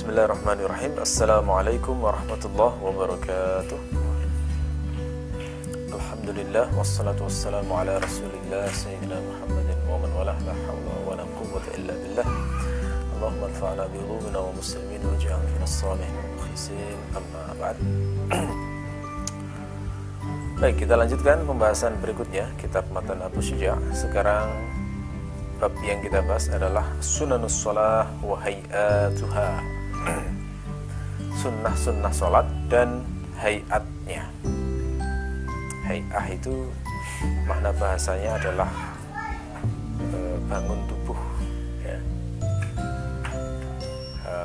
Bismillahirrahmanirrahim. Assalamualaikum warahmatullahi wabarakatuh. Alhamdulillah Wassalatu wassalamu ala rasulillah Sayyidina Muhammadin wa man walah La hawla wa la quwwata illa billah. Allahumma anfa'na bi ulumina wa muslimin Wa ja'al min as-salihin wa mukhlisin. Amma ba'd. Baik, kita lanjutkan pembahasan berikutnya Kitab Matan Abu Syuja Sekarang bab yang kita bahas adalah Sunanus Salah wa hayatuha Sunnah-sunnah sholat dan hayatnya. Hayah itu makna bahasanya adalah e, bangun tubuh ya. e,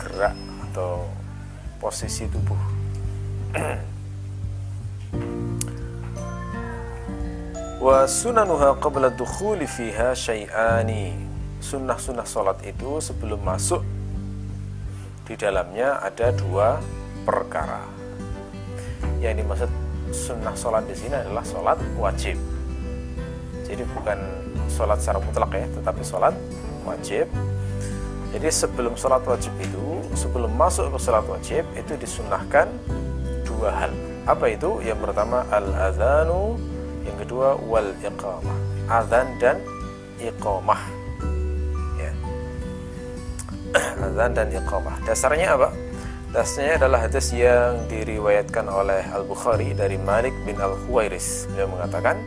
Gerak atau posisi tubuh. Wa sunanuha qabla dukhuli fiha syai'ani. Sunnah-sunnah salat itu sebelum masuk di dalamnya ada dua perkara. Yang dimaksud sunnah salat di sini adalah salat wajib. Jadi bukan salat secara mutlak ya tetapi salat wajib. Jadi sebelum salat wajib itu sebelum masuk ke salat wajib itu disunahkan dua hal. Apa itu? Yang pertama al adhanu yang kedua wal iqamah azan dan iqamah azan dan iqamah dasarnya apa dasarnya adalah hadis yang diriwayatkan oleh Al Bukhari dari Malik bin Al Khuwairis beliau mengatakan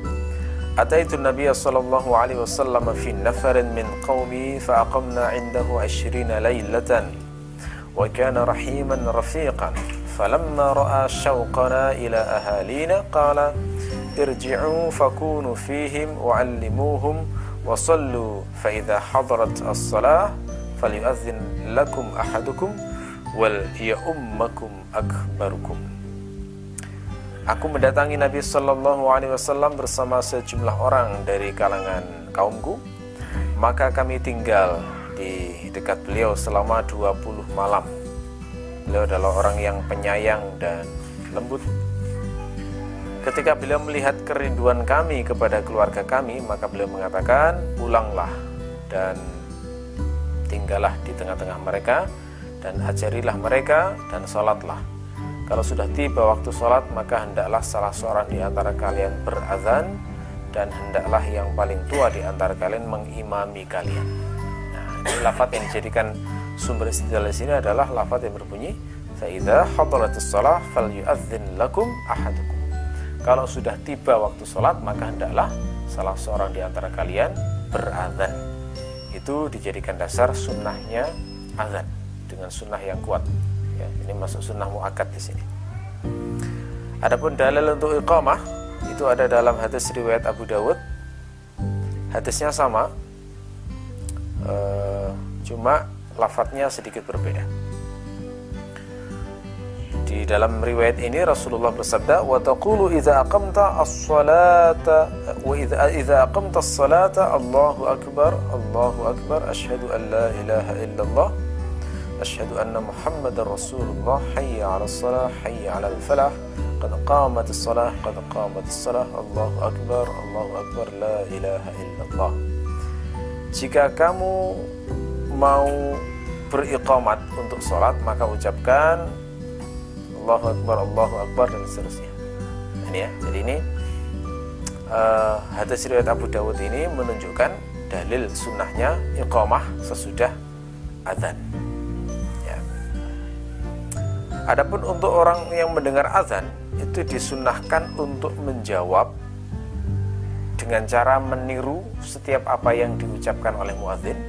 Ataitu Nabi sallallahu alaihi wasallam fi nafarin min qaumi fa aqamna indahu 20 laylatan wa kana rahiman rafiqan falamma ra'a shawqana ila ahalina qala irji'u fakunu fihim wa'allimuhum wa sallu fa idza falyu'adhdhin lakum ahadukum wal ya'ummakum akbarukum Aku mendatangi Nabi sallallahu alaihi wasallam bersama sejumlah orang dari kalangan kaumku. Maka kami tinggal di dekat beliau selama 20 malam. Beliau adalah orang yang penyayang dan lembut. Ketika beliau melihat kerinduan kami kepada keluarga kami, maka beliau mengatakan, "Pulanglah dan tinggallah di tengah-tengah mereka dan ajarilah mereka dan sholatlah. Kalau sudah tiba waktu sholat, maka hendaklah salah seorang di antara kalian berazan dan hendaklah yang paling tua di antara kalian mengimami kalian." Nah, ini lafaz yang dijadikan sumber istidlal di sini adalah lafaz yang berbunyi, "Fa idza hadaratus shalah falyu'adzin lakum ahadukum." Kalau sudah tiba waktu sholat, maka hendaklah salah seorang di antara kalian berazan. Itu dijadikan dasar sunnahnya azan dengan sunnah yang kuat. Ya, ini masuk sunnah muakat di sini. Adapun dalil untuk iqamah itu ada dalam hadis riwayat Abu Dawud. Hadisnya sama, uh, cuma lafadznya sedikit berbeda. Di dalam riwayat ini Rasulullah bersabda, "Wa taqulu idza aqamta as-salata wa idza aqamta as-salata Allahu akbar, Allahu akbar, asyhadu an la ilaha illallah, Rasulullah, hayya 'alas salah, hayya 'alal falah, qad qamat as-salah, qad qamat as-salah, Allahu akbar, Allahu akbar, la ilaha illallah." Jika kamu mau beriqamat untuk sholat maka ucapkan Allahu Akbar, Allahu Akbar dan seterusnya. Ini ya. Jadi ini uh, hadis riwayat Abu Dawud ini menunjukkan dalil sunnahnya iqamah sesudah azan. Ya. Adapun untuk orang yang mendengar azan itu disunahkan untuk menjawab dengan cara meniru setiap apa yang diucapkan oleh muadzin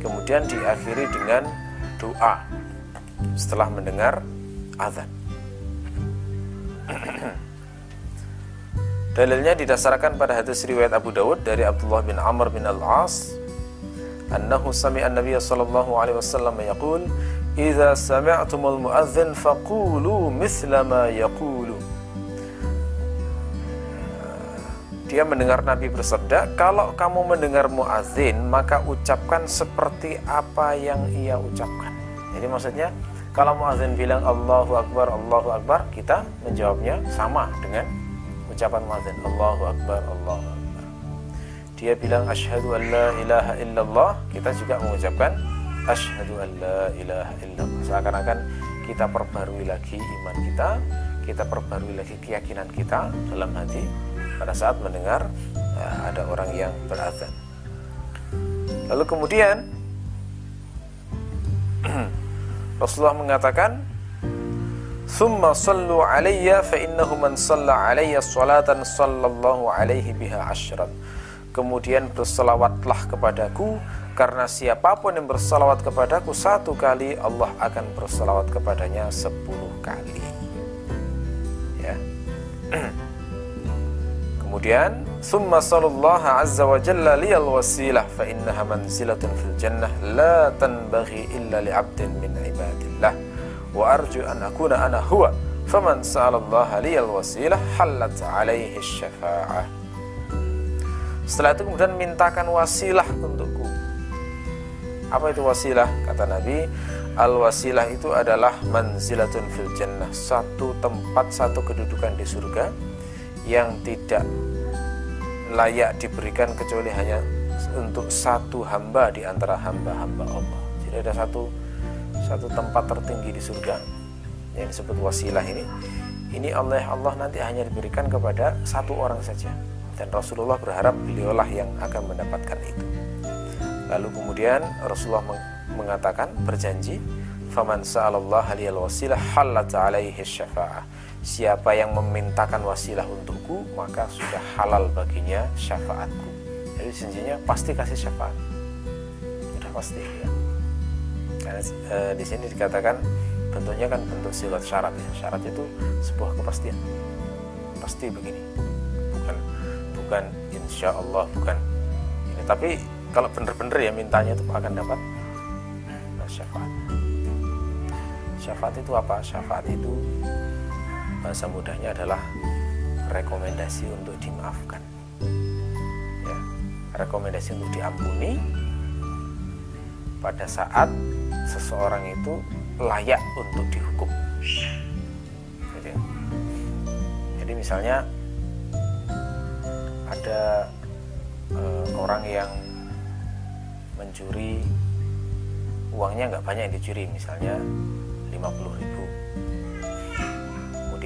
kemudian diakhiri dengan doa setelah mendengar azan. Dalilnya didasarkan pada hadis riwayat Abu Dawud dari Abdullah bin Amr bin Al-As annahu sami'a an-nabiy sallallahu alaihi wasallam yaqul idza sami'tumul muadzin faqulu mithla ma yaqulu Dia mendengar Nabi bersabda, "Kalau kamu mendengar muadzin, maka ucapkan seperti apa yang ia ucapkan." Jadi maksudnya kalau muazin bilang Allahu Akbar, Allahu Akbar, kita menjawabnya sama dengan ucapan muazin Allahu Akbar, Allahu Akbar. Dia bilang asyhadu an la ilaha illallah, kita juga mengucapkan asyhadu an la ilaha illallah seakan-akan kita perbarui lagi iman kita kita perbarui lagi keyakinan kita dalam hati pada saat mendengar ya, ada orang yang berazan lalu kemudian Rasulullah mengatakan Thumma sallu alayya fa innahu man salla alayya salatan sallallahu alaihi biha ashran. Kemudian berselawatlah kepadaku karena siapa pun yang berselawat kepadaku satu kali Allah akan berselawat kepadanya sepuluh kali. Ya. Kemudian Sallallahu azza wa jalla liyal wasilah fa innaha manzilatun fil jannah la tanbaghi illa li 'abdin min ibadillah. Wa arju an akuna ana huwa faman sa'alallaha liyal wasilah halat alaihi syafa'ah. Setelah itu kemudian mintakan wasilah untukku. Apa itu wasilah? Kata Nabi al wasilah itu adalah manzilatun fil jannah. Satu tempat satu kedudukan di surga yang tidak layak diberikan kecuali hanya untuk satu hamba di antara hamba-hamba Allah. Jadi ada satu satu tempat tertinggi di surga yang disebut wasilah ini. Ini oleh Allah nanti hanya diberikan kepada satu orang saja. Dan Rasulullah berharap beliaulah yang akan mendapatkan itu. Lalu kemudian Rasulullah mengatakan berjanji faman sa'alallah liyal wasilah halat alaihi syafa'ah siapa yang memintakan wasilah untukku maka sudah halal baginya syafaatku jadi janjinya pasti kasih syafaat sudah pasti ya Karena e, di sini dikatakan bentuknya kan bentuk silat syarat ya. Syarat itu sebuah kepastian. Pasti begini. Bukan bukan insya Allah bukan ini. Tapi kalau benar-benar ya mintanya itu akan dapat nah, syafaat. Syafaat itu apa? Syafaat itu bahasa mudahnya adalah rekomendasi untuk dimaafkan. Ya, rekomendasi untuk diampuni pada saat seseorang itu layak untuk dihukum. Jadi, jadi misalnya ada e, orang yang mencuri uangnya nggak banyak yang dicuri misalnya 50 ribu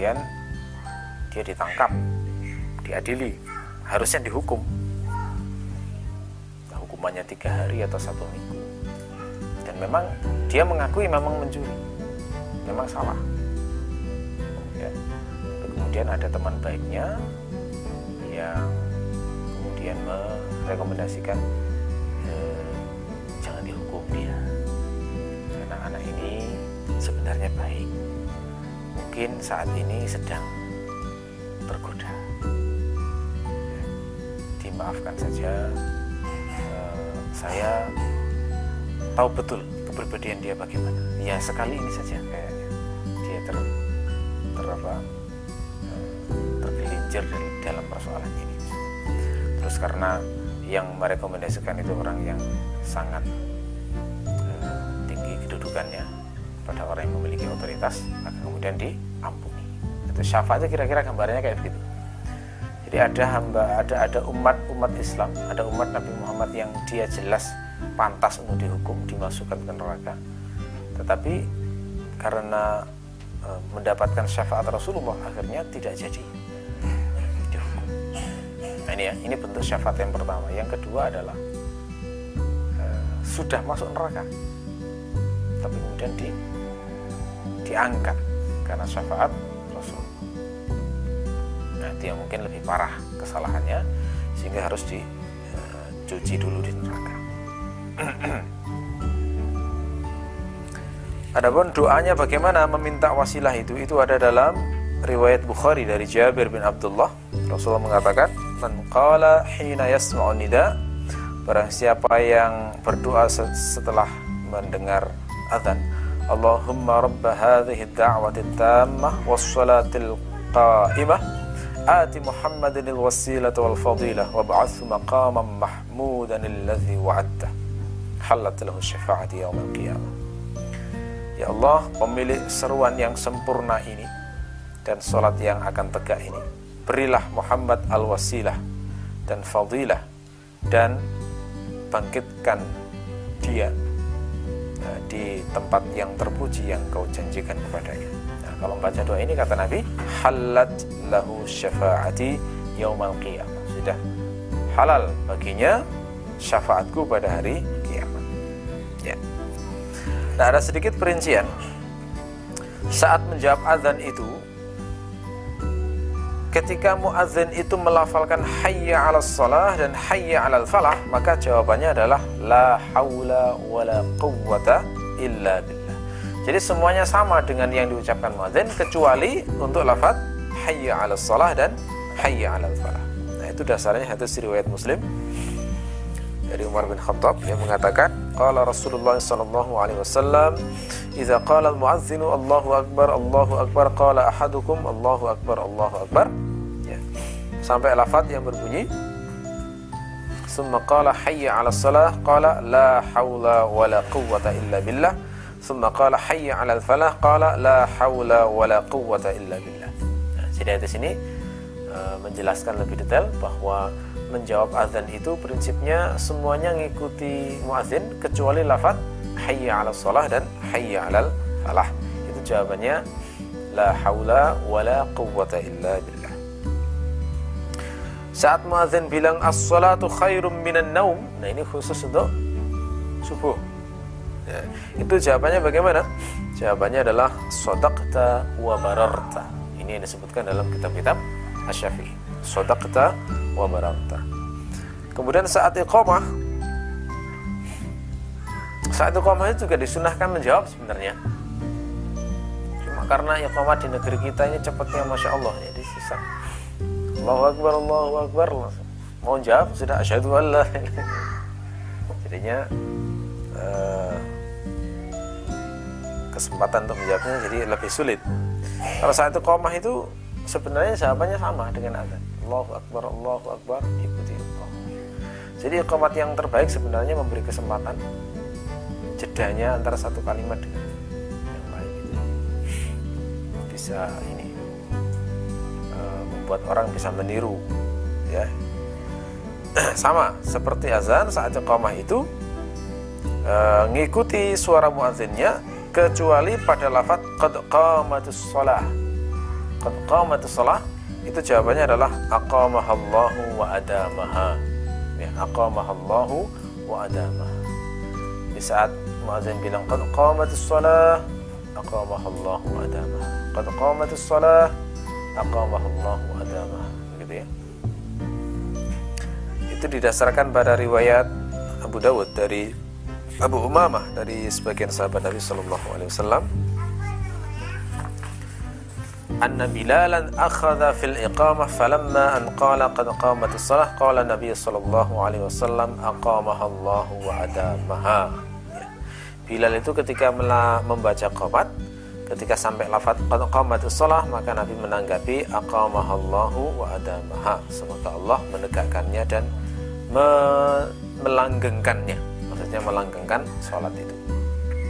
kemudian dia ditangkap diadili. Harusnya dihukum. Nah, hukumannya tiga hari atau satu minggu. Dan memang dia mengakui memang mencuri. Memang salah. Ya. kemudian ada teman baiknya yang kemudian merekomendasikan eh, jangan dihukum dia. Karena anak ini sebenarnya baik mungkin saat ini sedang tergoda dimaafkan saja eh, saya tahu betul kepribadian dia bagaimana. Ya sekali ini saja kayaknya. Dia ter, ter apa tergelincir dalam persoalan ini. Terus karena yang merekomendasikan itu orang yang sangat uh, tinggi kedudukannya pada orang yang memiliki otoritas maka kemudian diampuni itu syafaatnya kira-kira gambarnya kayak begitu. Jadi ada hamba ada ada umat umat Islam. Ada umat Nabi Muhammad yang dia jelas pantas untuk dihukum dimasukkan ke neraka. Tetapi karena e, mendapatkan syafaat Rasulullah akhirnya tidak jadi. Dihukum. Nah ini ya ini bentuk syafaat yang pertama. Yang kedua adalah e, sudah masuk neraka tapi kemudian di diangkat. Karena syafaat itu yang mungkin lebih parah kesalahannya sehingga harus dicuci e, dulu di neraka Adapun doanya bagaimana meminta wasilah itu itu ada dalam riwayat Bukhari dari Jabir bin Abdullah. Rasulullah mengatakan, "Man qala hina yasma'u nida" Barang siapa yang berdoa setelah mendengar azan, Allahumma rabb hadhihi ad-da'wati tammah was-salatil qa'imah آت محمد الوسيلة والفضيلة وابعثه مقاما محمودا الذي وعدته halat lahu syafaati yaumil qiyamah. Ya Allah, pemilik seruan yang sempurna ini dan salat yang akan tegak ini, berilah Muhammad al-wasilah dan fadilah dan bangkitkan dia uh, di tempat yang terpuji yang kau janjikan kepadanya. Kalau baca doa ini kata Nabi, halat lahu syafaati yaumal qiyamah. Sudah halal baginya syafaatku pada hari kiamat. Ya. Nah, ada sedikit perincian. Saat menjawab azan itu ketika muadzin itu melafalkan hayya 'alas shalah dan hayya 'alal falah, maka jawabannya adalah la haula wala quwwata illa billah. Jadi semuanya sama dengan yang diucapkan muadzin kecuali untuk lafaz hayya 'alas shalah dan hayya 'alal falah. Nah, itu dasarnya hadis riwayat Muslim dari Umar bin Khattab yang mengatakan qala Rasulullah sallallahu alaihi wasallam idza qala al-muadzinu Allahu akbar Allahu akbar qala ahadukum Allahu akbar Allahu akbar ya. Sampai lafaz yang berbunyi summa qala hayya 'ala salah qala la haula wala quwwata illa billah summa qala hayya 'ala al-falah qala la haula wala quwwata illa billah jadi di sini uh, menjelaskan lebih detail bahwa menjawab azan itu prinsipnya semuanya ngikuti muazin kecuali lafaz hayya 'ala shalah dan hayya 'alal falah. Itu jawabannya la haula wala quwwata illa billah. Saat muazin bilang as-salatu khairum minan naum, nah ini khusus untuk subuh. Ya, itu jawabannya bagaimana? Jawabannya adalah sodakta wa bararta. Ini yang disebutkan dalam kitab-kitab Asy-Syafi'i. Sodakta wa bararta. Kemudian saat iqamah saat iqamah itu juga disunahkan menjawab sebenarnya. Cuma karena iqamah di negeri kita ini cepatnya Masya Allah jadi susah. Allahu Akbar, Allahu Akbar Mau jawab sudah asyhadu Allah Jadinya uh, kesempatan untuk menjawabnya jadi lebih sulit. Kalau saat iqamah itu sebenarnya jawabannya sama dengan azan. Allahu Akbar, Allahu Akbar, ikuti Allah. Jadi iqamat yang terbaik sebenarnya memberi kesempatan jedanya antara satu kalimat dengan yang lain bisa ini uh, membuat orang bisa meniru ya sama seperti azan saat iqamah itu uh, ngikuti suara muazzinnya kecuali pada lafaz qad qamatus shalah. Qad qamatus shalah itu jawabannya adalah aqamahallahu wa adamaha. Ya aqamahallahu wa adamaha. Di saat muazin bilang qad qamatis shalah aqamahallahu wa adamaha. Qad qamatis shalah aqamahallahu wa adamaha. Gitu ya. Itu didasarkan pada riwayat Abu Dawud dari Abu Umamah dari sebagian sahabat Nabi Shallallahu Alaihi Wasallam أن بلالا أخذ في الإقامة فلما أن قال قد قامت الصلاة قال النبي صلى الله عليه وسلم أقامها الله وأدامها Bilal itu ketika membaca qomat ketika sampai lafaz qad qamatis shalah maka Nabi menanggapi aqamahallahu wa adamaha semoga Allah menegakkannya dan me melanggengkannya maksudnya melanggengkan sholat itu.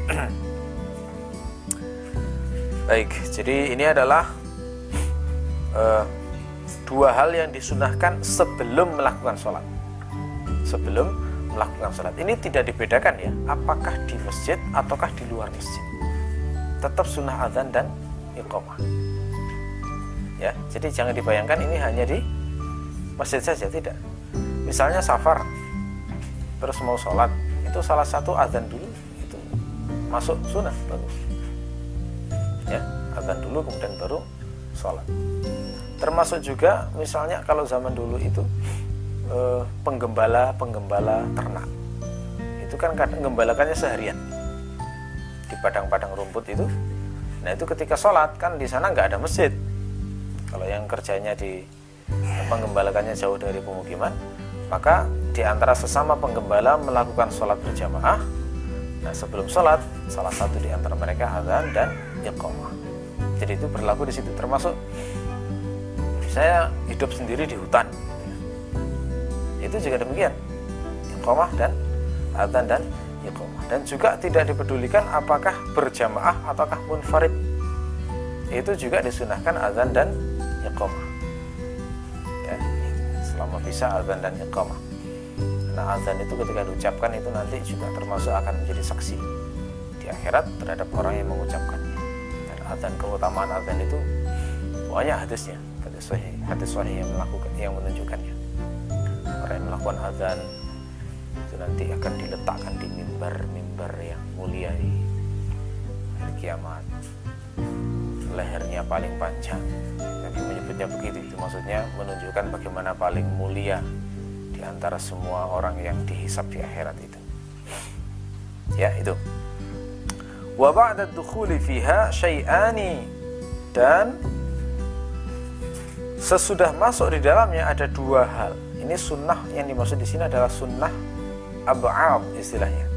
Baik jadi ini adalah uh, dua hal yang disunahkan sebelum melakukan sholat. Sebelum melakukan sholat. Ini tidak dibedakan ya apakah di masjid ataukah di luar masjid. Tetap sunnah azan dan iqamah. Ya jadi jangan dibayangkan ini hanya di masjid saja tidak. Misalnya safar terus mau sholat itu salah satu azan dulu itu masuk sunnah bagus. Ya azan dulu kemudian baru sholat. Termasuk juga misalnya kalau zaman dulu itu eh, penggembala penggembala ternak. Itu kan kadang gembalakannya seharian. Di padang-padang rumput itu. Nah itu ketika sholat kan di sana nggak ada masjid. Kalau yang kerjanya di penggembalakannya jauh dari pemukiman maka di antara sesama penggembala melakukan sholat berjamaah. Nah sebelum sholat salah satu di antara mereka azan dan iqamah. Jadi itu berlaku di situ termasuk saya hidup sendiri di hutan. Itu juga demikian iqamah dan adzan dan iqamah. Dan juga tidak dipedulikan apakah berjamaah ataukah munfarid. Itu juga disunahkan adzan dan iqamah selama bisa adzan dan iqamah nah adzan itu ketika diucapkan itu nanti juga termasuk akan menjadi saksi di akhirat terhadap orang yang mengucapkannya dan adzan keutamaan adzan itu banyak hadisnya. Hadis sahih hadis sahih yang melakukan yang menunjukkannya. Orang yang melakukan adzan itu nanti akan diletakkan di mimbar-mimbar yang mulia di hari kiamat. Lehernya paling panjang Menyebutnya begitu itu. Maksudnya menunjukkan bagaimana paling mulia di antara semua orang yang dihisap di akhirat itu. Ya itu. Wa ba'da dukhuli fiha syai'ani. Dan sesudah masuk di dalamnya ada dua hal. Ini sunnah yang dimaksud di sini adalah sunnah ab'ab istilahnya.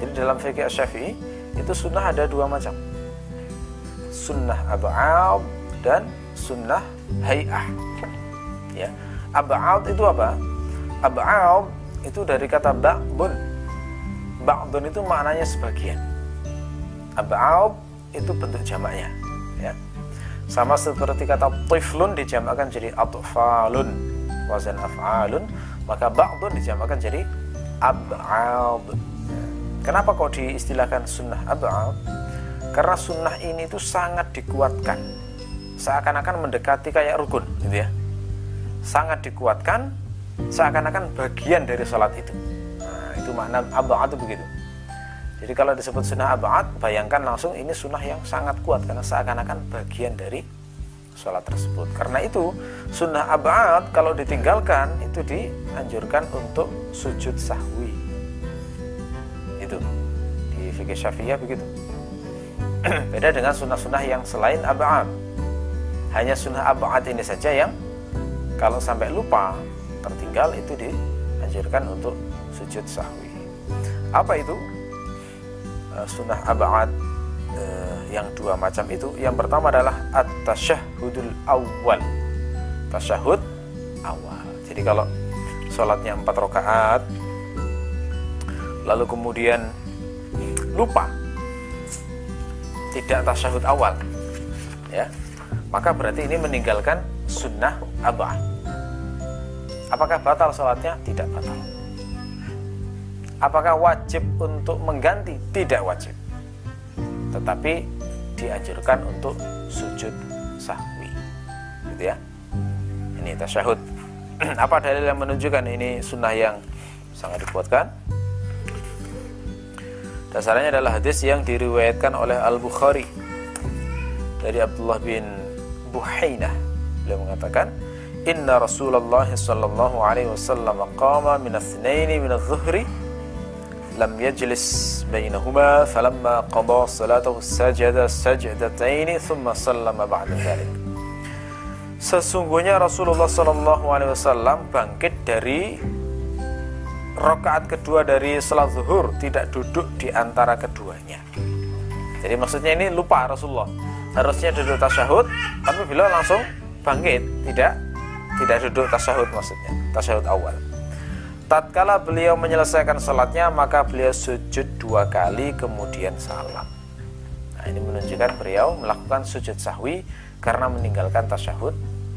Jadi dalam fikih syafi'i itu sunnah ada dua macam. Sunnah ab'ab dan sunnah hay'ah. Ya. Ab'ab itu apa? Ab'ab itu dari kata ba'bun ba'bun itu maknanya sebagian. Ab'ab itu bentuk jamaknya ya. Sama seperti kata tiflun dijamakkan jadi atfalun. Wazan af'alun maka ba'dun dijamakkan jadi ab'ab kenapa kok diistilahkan sunnah ab'ab karena sunnah ini itu sangat dikuatkan seakan-akan mendekati kayak rukun gitu ya. Sangat dikuatkan seakan-akan bagian dari sholat itu. Nah, itu makna ab'ad itu begitu. Jadi kalau disebut sunnah ab'ad bayangkan langsung ini sunnah yang sangat kuat karena seakan-akan bagian dari sholat tersebut. Karena itu sunnah ab'ad kalau ditinggalkan itu dianjurkan untuk sujud sahwi. Itu. Di fikih syafi'iyah begitu. Beda dengan sunnah-sunnah yang selain ab'ad hanya sunnah ab'ad ini saja yang kalau sampai lupa tertinggal itu dianjurkan untuk sujud sahwi. Apa itu? Eh, sunnah ab'ad eh, yang dua macam itu. Yang pertama adalah at-tasyahudul awal tasyahud awal. Jadi kalau sholatnya empat rakaat lalu kemudian lupa tidak tasyahud awal ya maka berarti ini meninggalkan sunnah abah. Apakah batal sholatnya tidak batal. Apakah wajib untuk mengganti? Tidak wajib. Tetapi dianjurkan untuk sujud sahwi. Gitu ya. Ini tasyahud. Apa dalil yang menunjukkan ini sunnah yang sangat dikuatkan Dasarnya adalah hadis yang diriwayatkan oleh Al-Bukhari dari Abdullah bin Buhainah. Beliau mengatakan, "Inna Rasulullah sallallahu alaihi wasallam qama min athnaini min adh-dhuhri lam yajlis bainahuma falamma qada salatahu sajada sajdataini thumma sallama ba'da dhalik." Sesungguhnya Rasulullah sallallahu alaihi wasallam bangkit dari rokaat kedua dari sholat zuhur tidak duduk di antara keduanya. Jadi maksudnya ini lupa Rasulullah. Harusnya duduk tasyahud, tapi beliau langsung bangkit, tidak tidak duduk tasyahud maksudnya, tasyahud awal. Tatkala beliau menyelesaikan sholatnya, maka beliau sujud dua kali kemudian salam. Nah ini menunjukkan beliau melakukan sujud sahwi karena meninggalkan tasyahud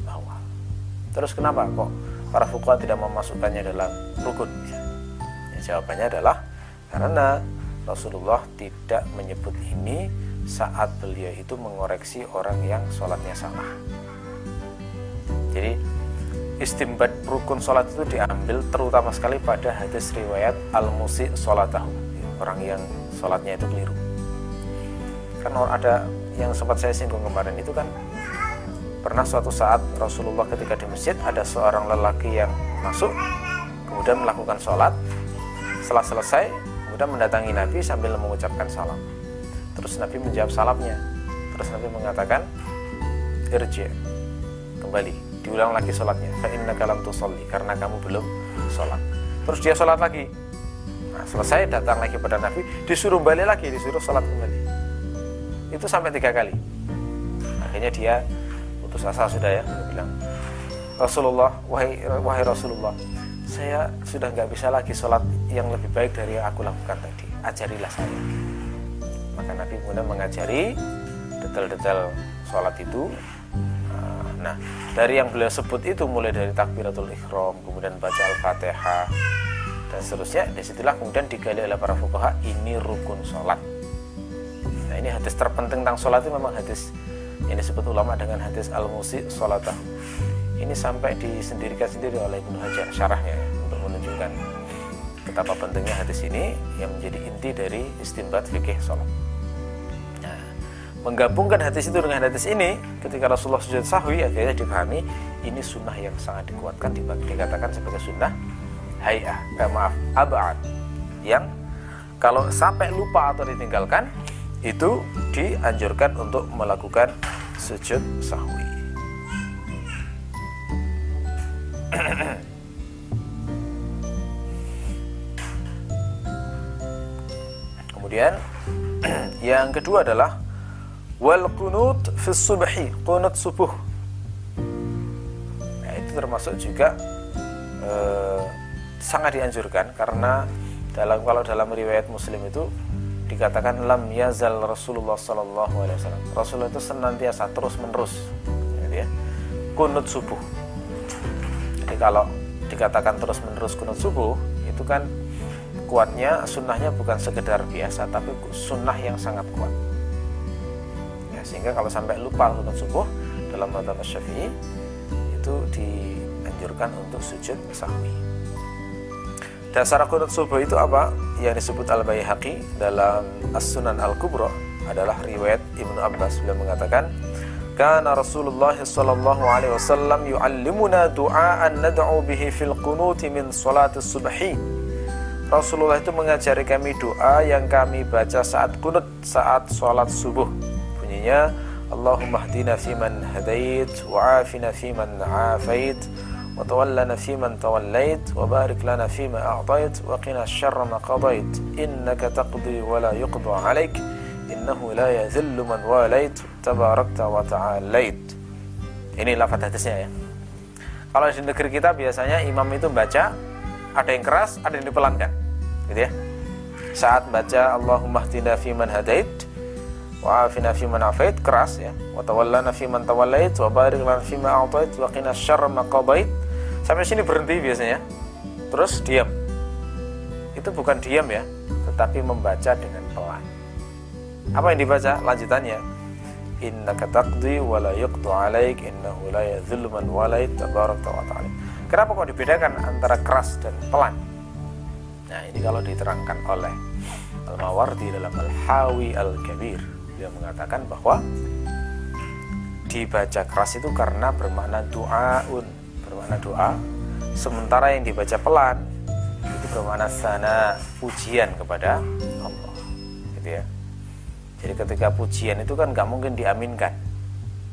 awal. Terus kenapa kok para fuqaha tidak memasukkannya dalam rukun? Jawabannya adalah karena Rasulullah tidak menyebut ini saat beliau itu mengoreksi orang yang sholatnya salah. Jadi istimbat rukun sholat itu diambil terutama sekali pada hadis riwayat al-musi sholatahu orang yang sholatnya itu keliru. Kan ada yang sempat saya singgung kemarin itu kan pernah suatu saat Rasulullah ketika di masjid ada seorang lelaki yang masuk kemudian melakukan sholat setelah selesai, kemudian mendatangi Nabi sambil mengucapkan salam. Terus Nabi menjawab salamnya. Terus Nabi mengatakan, irji, kembali, diulang lagi sholatnya. Fa'inna kalam tusalli, karena kamu belum sholat. Terus dia sholat lagi. Nah, selesai datang lagi pada Nabi, disuruh balik lagi, disuruh sholat kembali. Itu sampai tiga kali. Akhirnya dia putus asa sudah ya, dia bilang, Rasulullah, wahai, wahai Rasulullah, saya sudah nggak bisa lagi sholat yang lebih baik dari yang aku lakukan tadi ajarilah saya maka Nabi kemudian mengajari detail-detail sholat itu ah, nah dari yang beliau sebut itu mulai dari takbiratul ikhram kemudian baca al-fatihah dan seterusnya di situlah kemudian digali oleh para fukaha ini rukun sholat Nah ini hadis terpenting tentang sholat itu memang hadis yang disebut ulama dengan hadis al-musi sholatah. Ini sampai disendirikan sendiri oleh Ibnu Hajar syarahnya ya, untuk menunjukkan betapa pentingnya hadis ini yang menjadi inti dari istimbat fikih sholat. Menggabungkan hadis itu dengan hadis ini ketika Rasulullah sujud sahwi akhirnya dipahami ini sunnah yang sangat dikuatkan dikatakan sebagai sunnah hayah eh, maaf abad yang kalau sampai lupa atau ditinggalkan itu dianjurkan untuk melakukan sujud sahwi. Kemudian yang kedua adalah wal qunut fi subhi, qunut subuh. Nah, itu termasuk juga eh, sangat dianjurkan karena dalam kalau dalam riwayat Muslim itu dikatakan lam yazal Rasulullah Sallallahu Alaihi Wasallam. Rasulullah itu senantiasa terus menerus, gitu ya. Kunut subuh. Jadi kalau dikatakan terus menerus kunut subuh, itu kan kuatnya sunnahnya bukan sekedar biasa, tapi sunnah yang sangat kuat. Sehingga kalau sampai lupa kunut subuh dalam madhab syafi'i itu dianjurkan untuk sujud sahwi. Dasar kunut subuh itu apa? Yang disebut Al-Baihaqi dalam As-Sunan Al-Kubra adalah riwayat Ibnu Abbas beliau mengatakan Kana Rasulullah sallallahu alaihi wasallam yu'allimuna du'aan nad'u bihi fil qunuti min salati subhi. Rasulullah itu mengajari kami doa yang kami baca saat kunut saat salat subuh dunia Allahumma hdina fiman hadait wa afina fiman afait wa tawallana fiman tawallait wa barik lana fima a'tait wa qina syarra ma qadait. Innaka taqdi wa la yuqdu alaik. Innahu la yazillu man walait. Tabarakta wa ta'alait. Ini lafaz hadisnya ya. Kalau di negeri kita biasanya imam itu baca ada yang keras ada yang dipelankan. Gitu ya. Saat baca Allahumma hdina fiman hadait wa afina fiman afait keras ya. Wa tawallana fiman tawallait wa barik lana fima a'tait wa qina syarra ma sampai sini berhenti biasanya. Terus diam. Itu bukan diam ya. Tetapi membaca dengan pelan. Apa yang dibaca? Lanjutannya. Innaka taqdi wa la yuqtu alaik innahu la yadhillu man walait tabarakta wa ta'ala. Kenapa kok dibedakan antara keras dan pelan? Nah ini kalau diterangkan oleh Al-Mawardi dalam Al-Hawi Al-Kabir dia mengatakan bahwa dibaca keras itu karena bermakna du'aun bermakna doa. Sementara yang dibaca pelan itu bermakna sana pujian kepada Allah gitu ya. Jadi ketika pujian itu kan nggak mungkin diaminkan.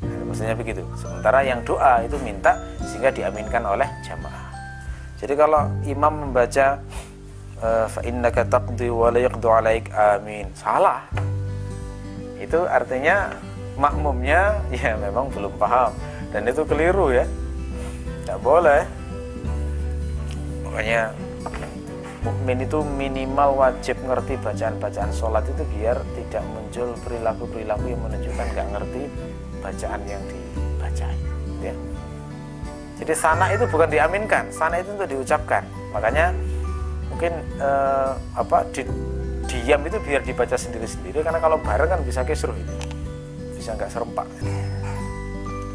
Maksudnya begitu. Sementara yang doa itu minta sehingga diaminkan oleh jamaah. Jadi kalau imam membaca eh, fa innaka taqdi wa la alaik amin. Salah itu artinya makmumnya ya memang belum paham. Dan itu keliru ya. Tidak boleh. Makanya mukmin itu minimal wajib ngerti bacaan-bacaan sholat itu biar tidak muncul perilaku-perilaku yang menunjukkan nggak ngerti bacaan yang dibaca ya. jadi sana itu bukan diaminkan sana itu untuk diucapkan. Makanya mungkin eh, apa di, diam itu biar dibaca sendiri-sendiri karena kalau bareng kan bisa kisruh itu. Bisa nggak serempak.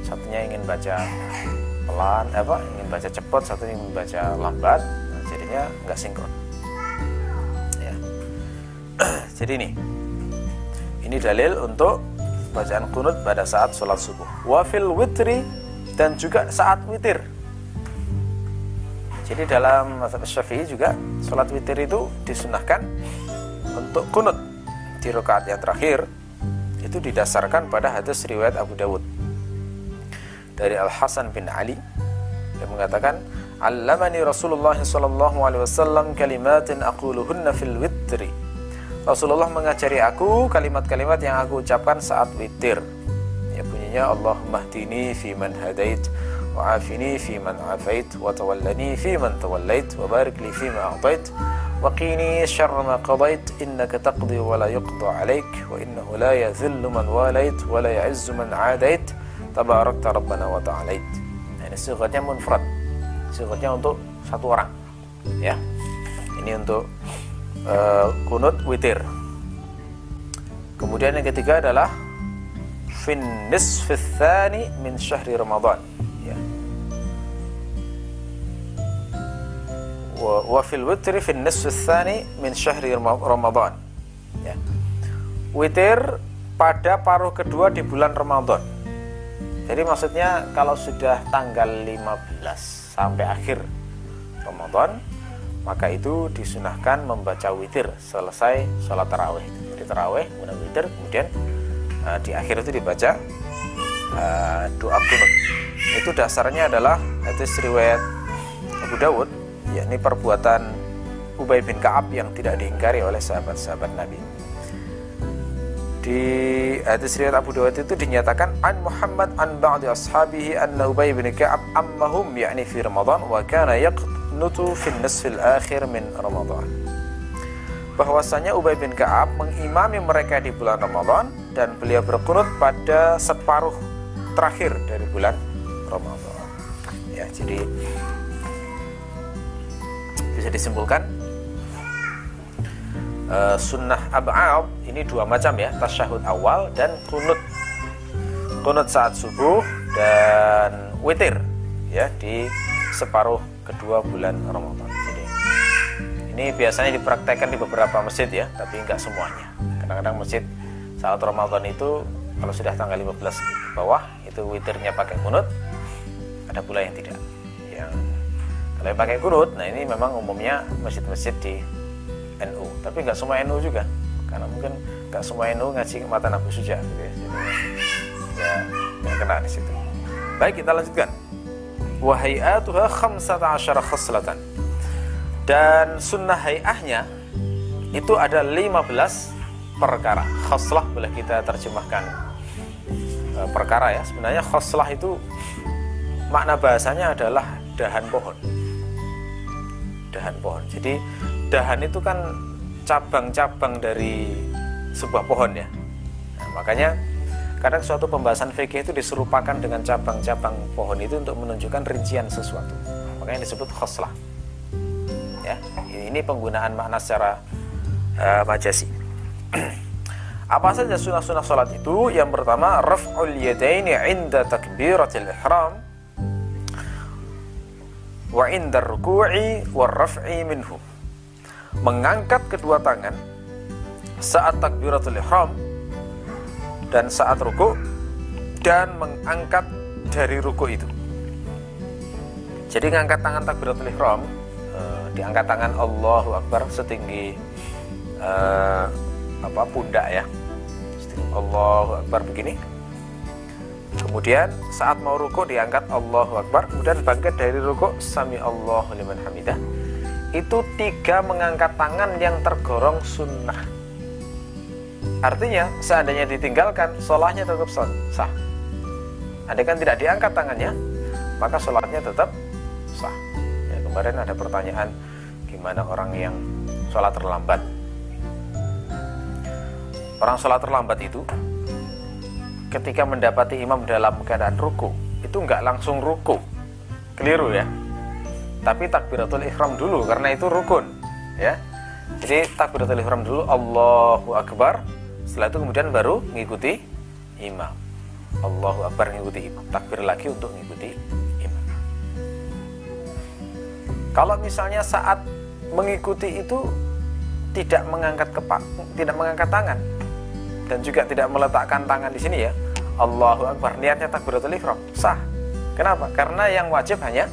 Satunya ingin baca pelan apa ingin baca cepat satu ingin baca lambat nah, jadinya nggak sinkron. Ya. Jadi ini ini dalil untuk bacaan kunut pada saat sholat subuh. Wafil witri dan juga saat witir. Jadi dalam mazhab syafi'i juga sholat witir itu disunahkan untuk kunut di rakaat yang terakhir itu didasarkan pada hadis riwayat Abu Dawud. Dari Al Hasan bin Ali yang mengatakan Allamani Rasulullah sallallahu alaihi wasallam kalimatin aquluhunna fil witri. Rasulullah mengajari aku kalimat-kalimat yang aku ucapkan saat witir. Ya bunyinya Allahumma hdini fi man hadait wa afini fi man afait wa tawallani fi man tawallait wa barik li fi ma a'tait wa qini syarra ma qadait innaka taqdi wa la yuqda alaik wa innahu la yadhillu man walait wa la ya'izzu man adait tabarakta rabbana wa ta'alait nah, ini sigatnya munfrad sigatnya untuk satu orang. Ya. Ini untuk uh, kunut witir. Kemudian yang ketiga adalah fin nisfis tsani min syahri Ramadan. Fil witri fin nisfis tsani min syahri Ramadan. Ya. Witir pada paruh kedua di bulan Ramadan. Jadi maksudnya kalau sudah tanggal 15 sampai akhir Ramadan, maka itu disunahkan membaca witir selesai sholat taraweh. Jadi taraweh, kemudian witir, kemudian uh, di akhir itu dibaca uh, doa kunut. Itu dasarnya adalah hadis riwayat Abu Dawud, yakni perbuatan Ubay bin Kaab yang tidak diingkari oleh sahabat-sahabat Nabi di hadis riwayat Abu Dawud itu dinyatakan an Muhammad an ba'di ashabihi anna Ubay bin Ka'ab ammahum yakni fi Ramadan wa kana yaqnutu fi nisfil akhir min Ramadan bahwasanya Ubay bin Ka'ab mengimami mereka di bulan Ramadan dan beliau berkunut pada separuh terakhir dari bulan Ramadan. Ya, jadi bisa disimpulkan. Uh, sunnah ab'ad ini dua macam ya tasyahud awal dan kunut. Kunut saat subuh dan witir ya di separuh kedua bulan Ramadan. Jadi ini biasanya dipraktekkan di beberapa masjid ya tapi enggak semuanya. Kadang-kadang masjid saat Ramadan itu kalau sudah tanggal 15 bawah itu witirnya pakai kunut ada pula yang tidak. Yang kalau yang pakai kunut nah ini memang umumnya masjid-masjid di NU tapi nggak semua NU juga karena mungkin nggak semua NU ngaji mata Abu Suja gitu ya. Jadi ya nggak kena di situ. Baik kita lanjutkan. Wahayatuha khamsata asyara khaslatan dan sunnah hayahnya itu ada 15 perkara. Khaslah boleh kita terjemahkan. E, perkara ya. Sebenarnya khaslah itu makna bahasanya adalah dahan pohon dahan pohon jadi dahan itu kan cabang-cabang dari sebuah pohon ya. Nah, makanya kadang suatu pembahasan fikih itu diserupakan dengan cabang-cabang pohon itu untuk menunjukkan rincian sesuatu. Makanya disebut khoslah. Ya, ini penggunaan makna secara uh, majasi. Apa saja sunnah-sunnah sholat itu? Yang pertama, raf'ul yadaini inda takbiratil ihram wa inda ruku'i wa raf'i minhu mengangkat kedua tangan saat takbiratul ihram dan saat ruku dan mengangkat dari ruku itu. Jadi ngangkat tangan takbiratul ihram uh, diangkat tangan Allahu Akbar setinggi uh, apa pundak ya. Setinggi Allahu Akbar begini. Kemudian saat mau ruku diangkat Allahu Akbar, kemudian bangkit dari ruku sami Allahu liman hamidah itu tiga mengangkat tangan yang tergolong sunnah. Artinya, seandainya ditinggalkan, sholatnya tetap sah. Andai kan tidak diangkat tangannya, maka sholatnya tetap sah. Ya, kemarin ada pertanyaan, gimana orang yang sholat terlambat? Orang sholat terlambat itu, ketika mendapati imam dalam keadaan ruku, itu nggak langsung ruku. Keliru ya, tapi takbiratul ihram dulu karena itu rukun ya. Jadi takbiratul ihram dulu Allahu akbar. Setelah itu kemudian baru mengikuti imam. Allahu akbar mengikuti imam. Takbir lagi untuk mengikuti imam. Kalau misalnya saat mengikuti itu tidak mengangkat kepak tidak mengangkat tangan dan juga tidak meletakkan tangan di sini ya. Allahu akbar. Niatnya takbiratul ihram. Sah. Kenapa? Karena yang wajib hanya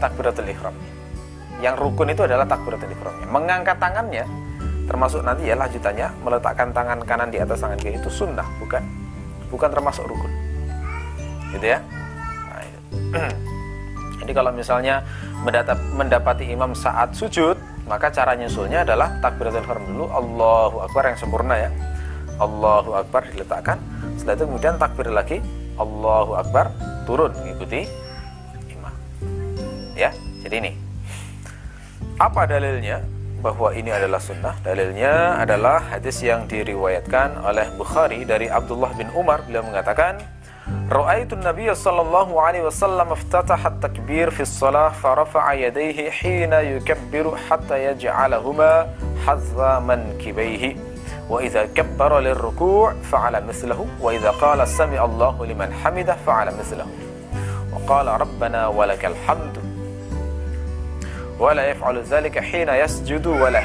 takbiratul ihram. Yang rukun itu adalah takbiratul ihram. Mengangkat tangannya termasuk nanti ya lanjutannya meletakkan tangan kanan di atas tangan kiri itu sunnah bukan? Bukan termasuk rukun. Gitu ya? Nah, jadi kalau misalnya mendapati imam saat sujud maka cara nyusulnya adalah takbiratul ihram dulu. Allahu akbar yang sempurna ya. Allahu akbar diletakkan. Setelah itu kemudian takbir lagi. Allahu akbar turun mengikuti ya jadi ini. Apa dalilnya? Bahwa ini adalah sunnah. Dalilnya adalah hadis yang diriwayatkan oleh Bukhari dari Abdullah bin Umar. Beliau mengatakan Ra'aitu Nabi sallallahu alaihi wasallam iftataha at-takbir fi as-salah fa rafa'a yadayhi hina yukabbiru hatta yaj'alahuma hadza mankibaihi wa idza kabbara lirruku' fa'ala mithlahu wa idza qala sami Allahu liman hamidah fa'ala mithlahu wa qala rabbana walakal hamdu wa la yaf'alu dhalika hina yasjudu wa la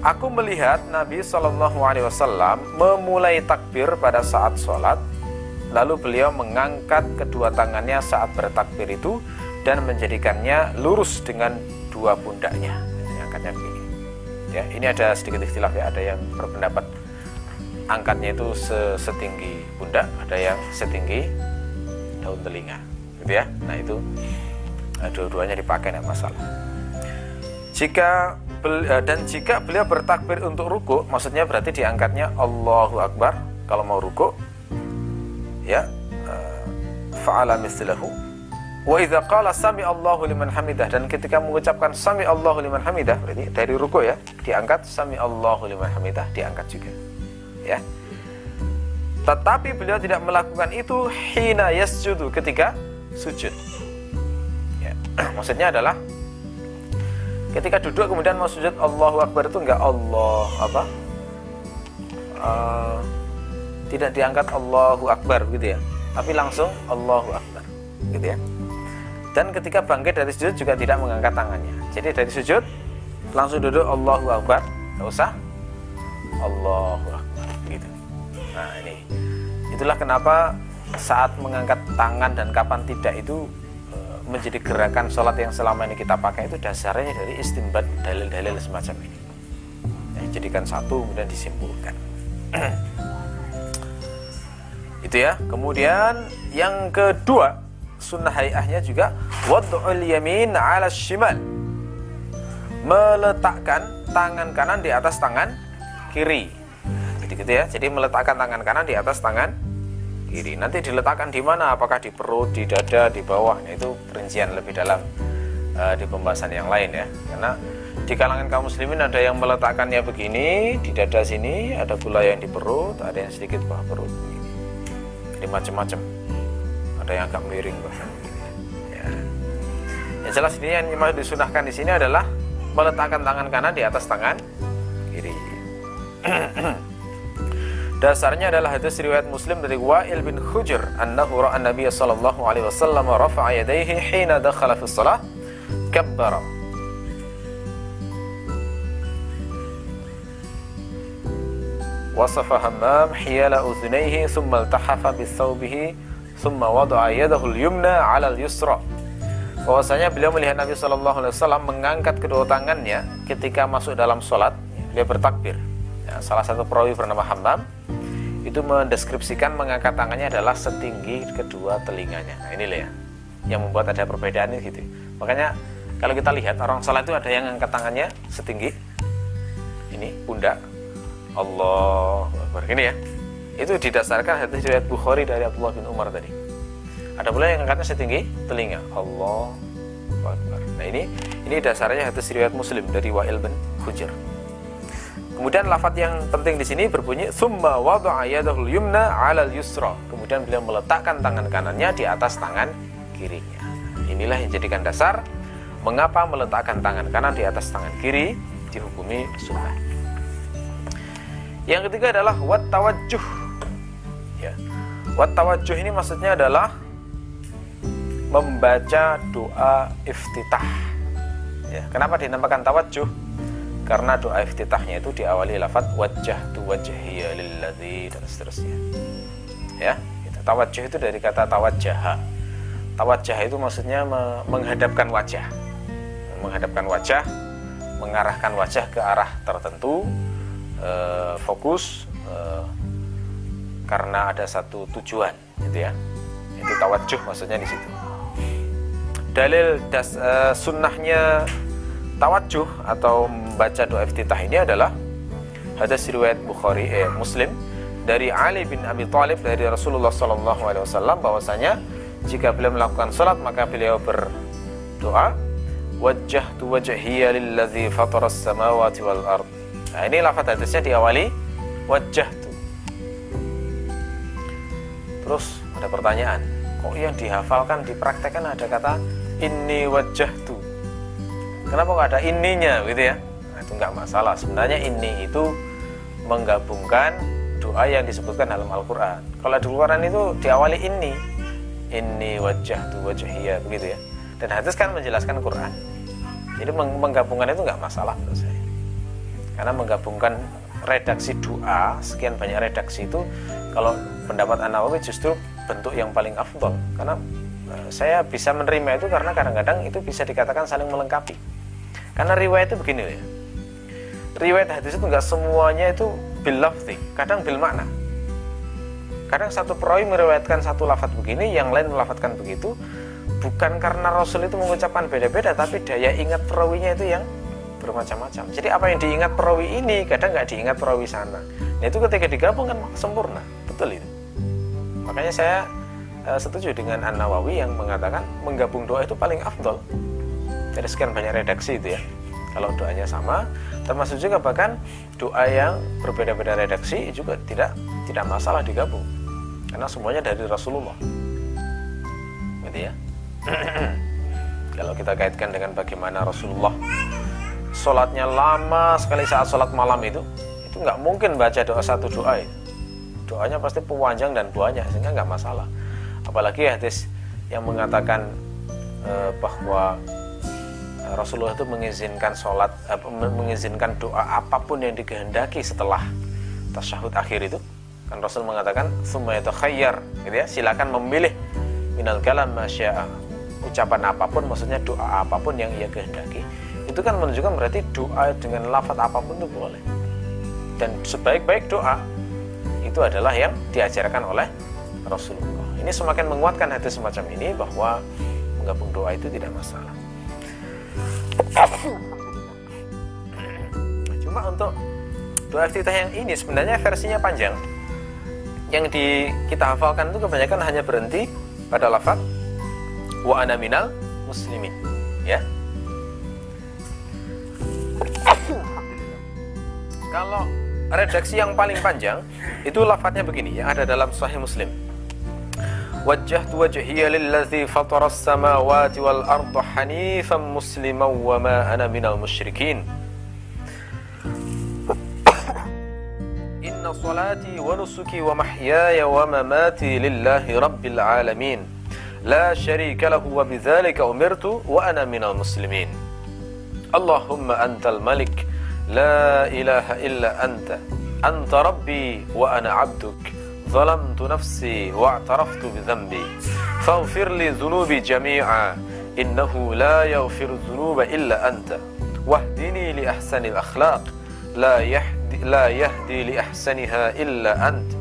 Aku melihat Nabi Shallallahu Alaihi Wasallam memulai takbir pada saat sholat, lalu beliau mengangkat kedua tangannya saat bertakbir itu dan menjadikannya lurus dengan dua pundaknya. Angkatnya begini. Ya, ini ada sedikit istilah ya, ada yang berpendapat angkatnya itu setinggi pundak, ada yang setinggi daun telinga, gitu ya. Nah itu eh, dua-duanya dipakai tidak masalah. Jika dan jika beliau bertakbir untuk ruku maksudnya berarti diangkatnya Allahu Akbar kalau mau ruku ya eh, fa'ala mislahu wa idza qala sami Allahu liman hamidah dan ketika mengucapkan sami Allahu liman hamidah berarti dari ruku ya diangkat sami Allahu liman hamidah diangkat juga ya tetapi beliau tidak melakukan itu hina yasjudu ketika sujud ya. maksudnya adalah ketika duduk kemudian mau sujud Allahu Akbar itu enggak Allah apa? Uh, tidak diangkat Allahu Akbar gitu ya. Tapi langsung Allahu Akbar gitu ya. Dan ketika bangkit dari sujud juga tidak mengangkat tangannya. Jadi dari sujud langsung duduk Allahu Akbar. Enggak usah. Allahu Akbar gitu. Nah ini. Itulah kenapa saat mengangkat tangan dan kapan tidak itu menjadi gerakan sholat yang selama ini kita pakai itu dasarnya dari istimbat dalil-dalil semacam ini. Ya, jadikan satu kemudian disimpulkan. Itu ya. Kemudian yang kedua sunnah hayahnya juga wad'ul yamin ala shimal. Meletakkan tangan kanan di atas tangan kiri. Gitu, gitu ya. Jadi meletakkan tangan kanan di atas tangan kiri. Nanti diletakkan di mana? Apakah di perut, di dada, di bawah? Nah, itu perincian lebih dalam uh, di pembahasan yang lain ya. Karena di kalangan kaum muslimin ada yang meletakkannya begini di dada sini, ada pula yang di perut, ada yang sedikit bawah perut. Jadi macam-macam. Ada yang agak miring bahkan. Ya. Yang jelas ini yang disunahkan di sini adalah meletakkan tangan kanan di atas tangan kiri. Dasarnya adalah hadis riwayat Muslim dari Wa'il bin Hujr annahu ra'a Nabi sallallahu alaihi wasallam rafa'a yadayhi hina dakhala fi shalah kabbara. وصف همام حيال أذنيه ثم التحف بثوبه ثم وضع يده اليمنى على اليسرى bahwasanya beliau melihat Nabi Shallallahu Alaihi Wasallam mengangkat kedua tangannya ketika masuk dalam sholat dia bertakbir ya, salah satu perawi bernama Hammam itu mendeskripsikan mengangkat tangannya adalah setinggi kedua telinganya. Nah inilah ya yang membuat ada perbedaan ini gitu. Makanya kalau kita lihat orang salat itu ada yang angkat tangannya setinggi ini pundak Allah Akbar ini ya. Itu didasarkan hadis riwayat Bukhari dari Abdullah bin Umar tadi. Ada pula yang angkatnya setinggi telinga Allah. Nah ini ini dasarnya hadis riwayat Muslim dari Wa'il bin Hujr. Kemudian lafaz yang penting di sini berbunyi summa wada'a yadahul yumna 'alal yusra. Kemudian beliau meletakkan tangan kanannya di atas tangan kirinya. Inilah yang jadikan dasar mengapa meletakkan tangan kanan di atas tangan kiri dihukumi sunnah. Yang ketiga adalah wat tawajjuh. Ya. Wat tawajjuh ini maksudnya adalah membaca doa iftitah. Ya, kenapa dinamakan tawajjuh? Karena doa iftitahnya itu diawali lafaz wajah tu wajhiya lilladzi dan seterusnya. Ya itu tawajjuh itu dari kata tawajjah tawajjah itu maksudnya menghadapkan wajah. Menghadapkan wajah mengarahkan wajah ke arah tertentu eh, fokus eh, karena ada satu tujuan gitu ya. Itu tawajjuh maksudnya di situ. Dalil das, eh, sunnahnya tawajuh atau membaca doa iftitah ini adalah hadis riwayat Bukhari eh, Muslim dari Ali bin Abi Thalib dari Rasulullah Sallallahu Alaihi Wasallam bahwasanya jika beliau melakukan salat maka beliau berdoa wajah tu wajhiya lilladzi fataras samawati wal ard. Nah, ini lafaz hadisnya diawali wajah tu. Terus ada pertanyaan, kok yang dihafalkan dipraktekkan ada kata ini wajah tu Kenapa kok ada ininya gitu ya? Nah, itu nggak masalah. Sebenarnya ini itu menggabungkan doa yang disebutkan dalam Al-Quran. Kalau di Al-Quran itu diawali ini, ini wajah tu wajahiyah begitu ya. Dan hadis kan menjelaskan Quran. Jadi menggabungkan itu nggak masalah menurut saya. Karena menggabungkan redaksi doa sekian banyak redaksi itu kalau pendapat An Nawawi justru bentuk yang paling afdol karena eh, saya bisa menerima itu karena kadang-kadang itu bisa dikatakan saling melengkapi karena riwayat itu begini ya riwayat hadis itu nggak semuanya itu bil lafzi kadang bil makna kadang satu perawi meriwayatkan satu lafat begini yang lain melafatkan begitu bukan karena Rasul itu mengucapkan beda-beda tapi daya ingat perawinya itu yang bermacam-macam. Jadi apa yang diingat perawi ini kadang nggak diingat perawi sana. Nah itu ketika digabung kan sempurna, betul itu. Makanya saya uh, setuju dengan An Nawawi yang mengatakan menggabung doa itu paling afdol. Dari sekian banyak redaksi itu ya. Kalau doanya sama, termasuk juga bahkan doa yang berbeda-beda redaksi juga tidak tidak masalah digabung. Karena semuanya dari Rasulullah. Gitu ya. Kalau kita kaitkan dengan bagaimana Rasulullah sholatnya lama sekali saat sholat malam itu itu nggak mungkin baca doa satu doa ya. doanya pasti panjang dan banyak sehingga nggak masalah apalagi hadis yang mengatakan eh, bahwa Rasulullah itu mengizinkan sholat mengizinkan doa apa pun yang dikehendaki setelah tasyahud akhir itu. Kan Rasul mengatakan semua itu khayyar gitu ya silakan memilih minal kalam masya ucapan apa pun maksudnya doa apa pun yang ia kehendaki itu kan menunjukkan berarti doa dengan lafaz apa pun itu boleh. Dan sebaik-baik doa itu adalah yang diajarkan oleh Rasulullah. Ini semakin menguatkan hati semacam ini bahwa menggabung doa itu tidak masalah cuma untuk doa iftitah yang ini sebenarnya versinya panjang yang di kita hafalkan itu kebanyakan hanya berhenti pada lafaz wa ana minal muslimin ya Kalau redaksi yang paling panjang itu lafadznya begini yang ada dalam Sahih Muslim. وجهت وجهي للذي فطر السماوات والأرض حنيفا مسلما وما أنا من المشركين. إن صلاتي ونسكي ومحياي ومماتي لله رب العالمين. لا شريك له وبذلك أمرت وأنا من المسلمين. اللهم أنت الملك. لا إله إلا أنت. أنت ربي وأنا عبدك. ظلمت نفسي واعترفت بذنبي. فاغفر لي ذنوبي جميعا. إنه لا يغفر الذنوب إلا أنت. واهدني لأحسن الأخلاق. لا يهدي, لا يهدي لأحسنها إلا أنت.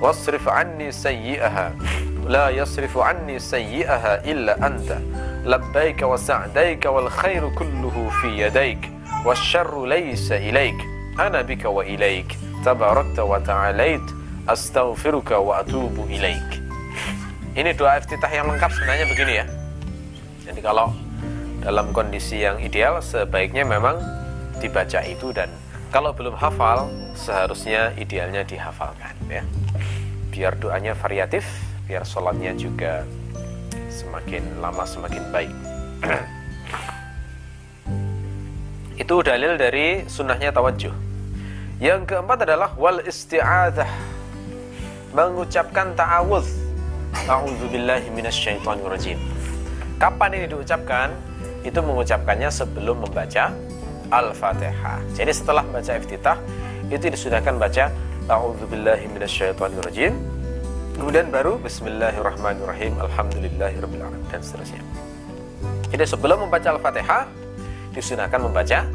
واصرف عني سيئها. لا يصرف عني سيئها إلا أنت. لبيك وسعديك والخير كله في يديك. ilaik ana bika wa ilaik tabarakta wa ta'alait astaghfiruka wa atubu ilaik ini doa iftitah yang lengkap sebenarnya begini ya jadi kalau dalam kondisi yang ideal sebaiknya memang dibaca itu dan kalau belum hafal seharusnya idealnya dihafalkan ya biar doanya variatif biar sholatnya juga semakin lama semakin baik Itu dalil dari sunnahnya tawajuh. Yang keempat adalah wal isti'adah. Mengucapkan ta'awudz. A'udzubillahi minasyaitonirrajim. Kapan ini diucapkan? Itu mengucapkannya sebelum membaca Al-Fatihah. Jadi setelah baca iftitah itu disudahkan baca A'udzubillahi minasyaitonirrajim. Kemudian baru Bismillahirrahmanirrahim Alhamdulillahirabbil dan seterusnya. Jadi sebelum membaca Al-Fatihah disunahkan membaca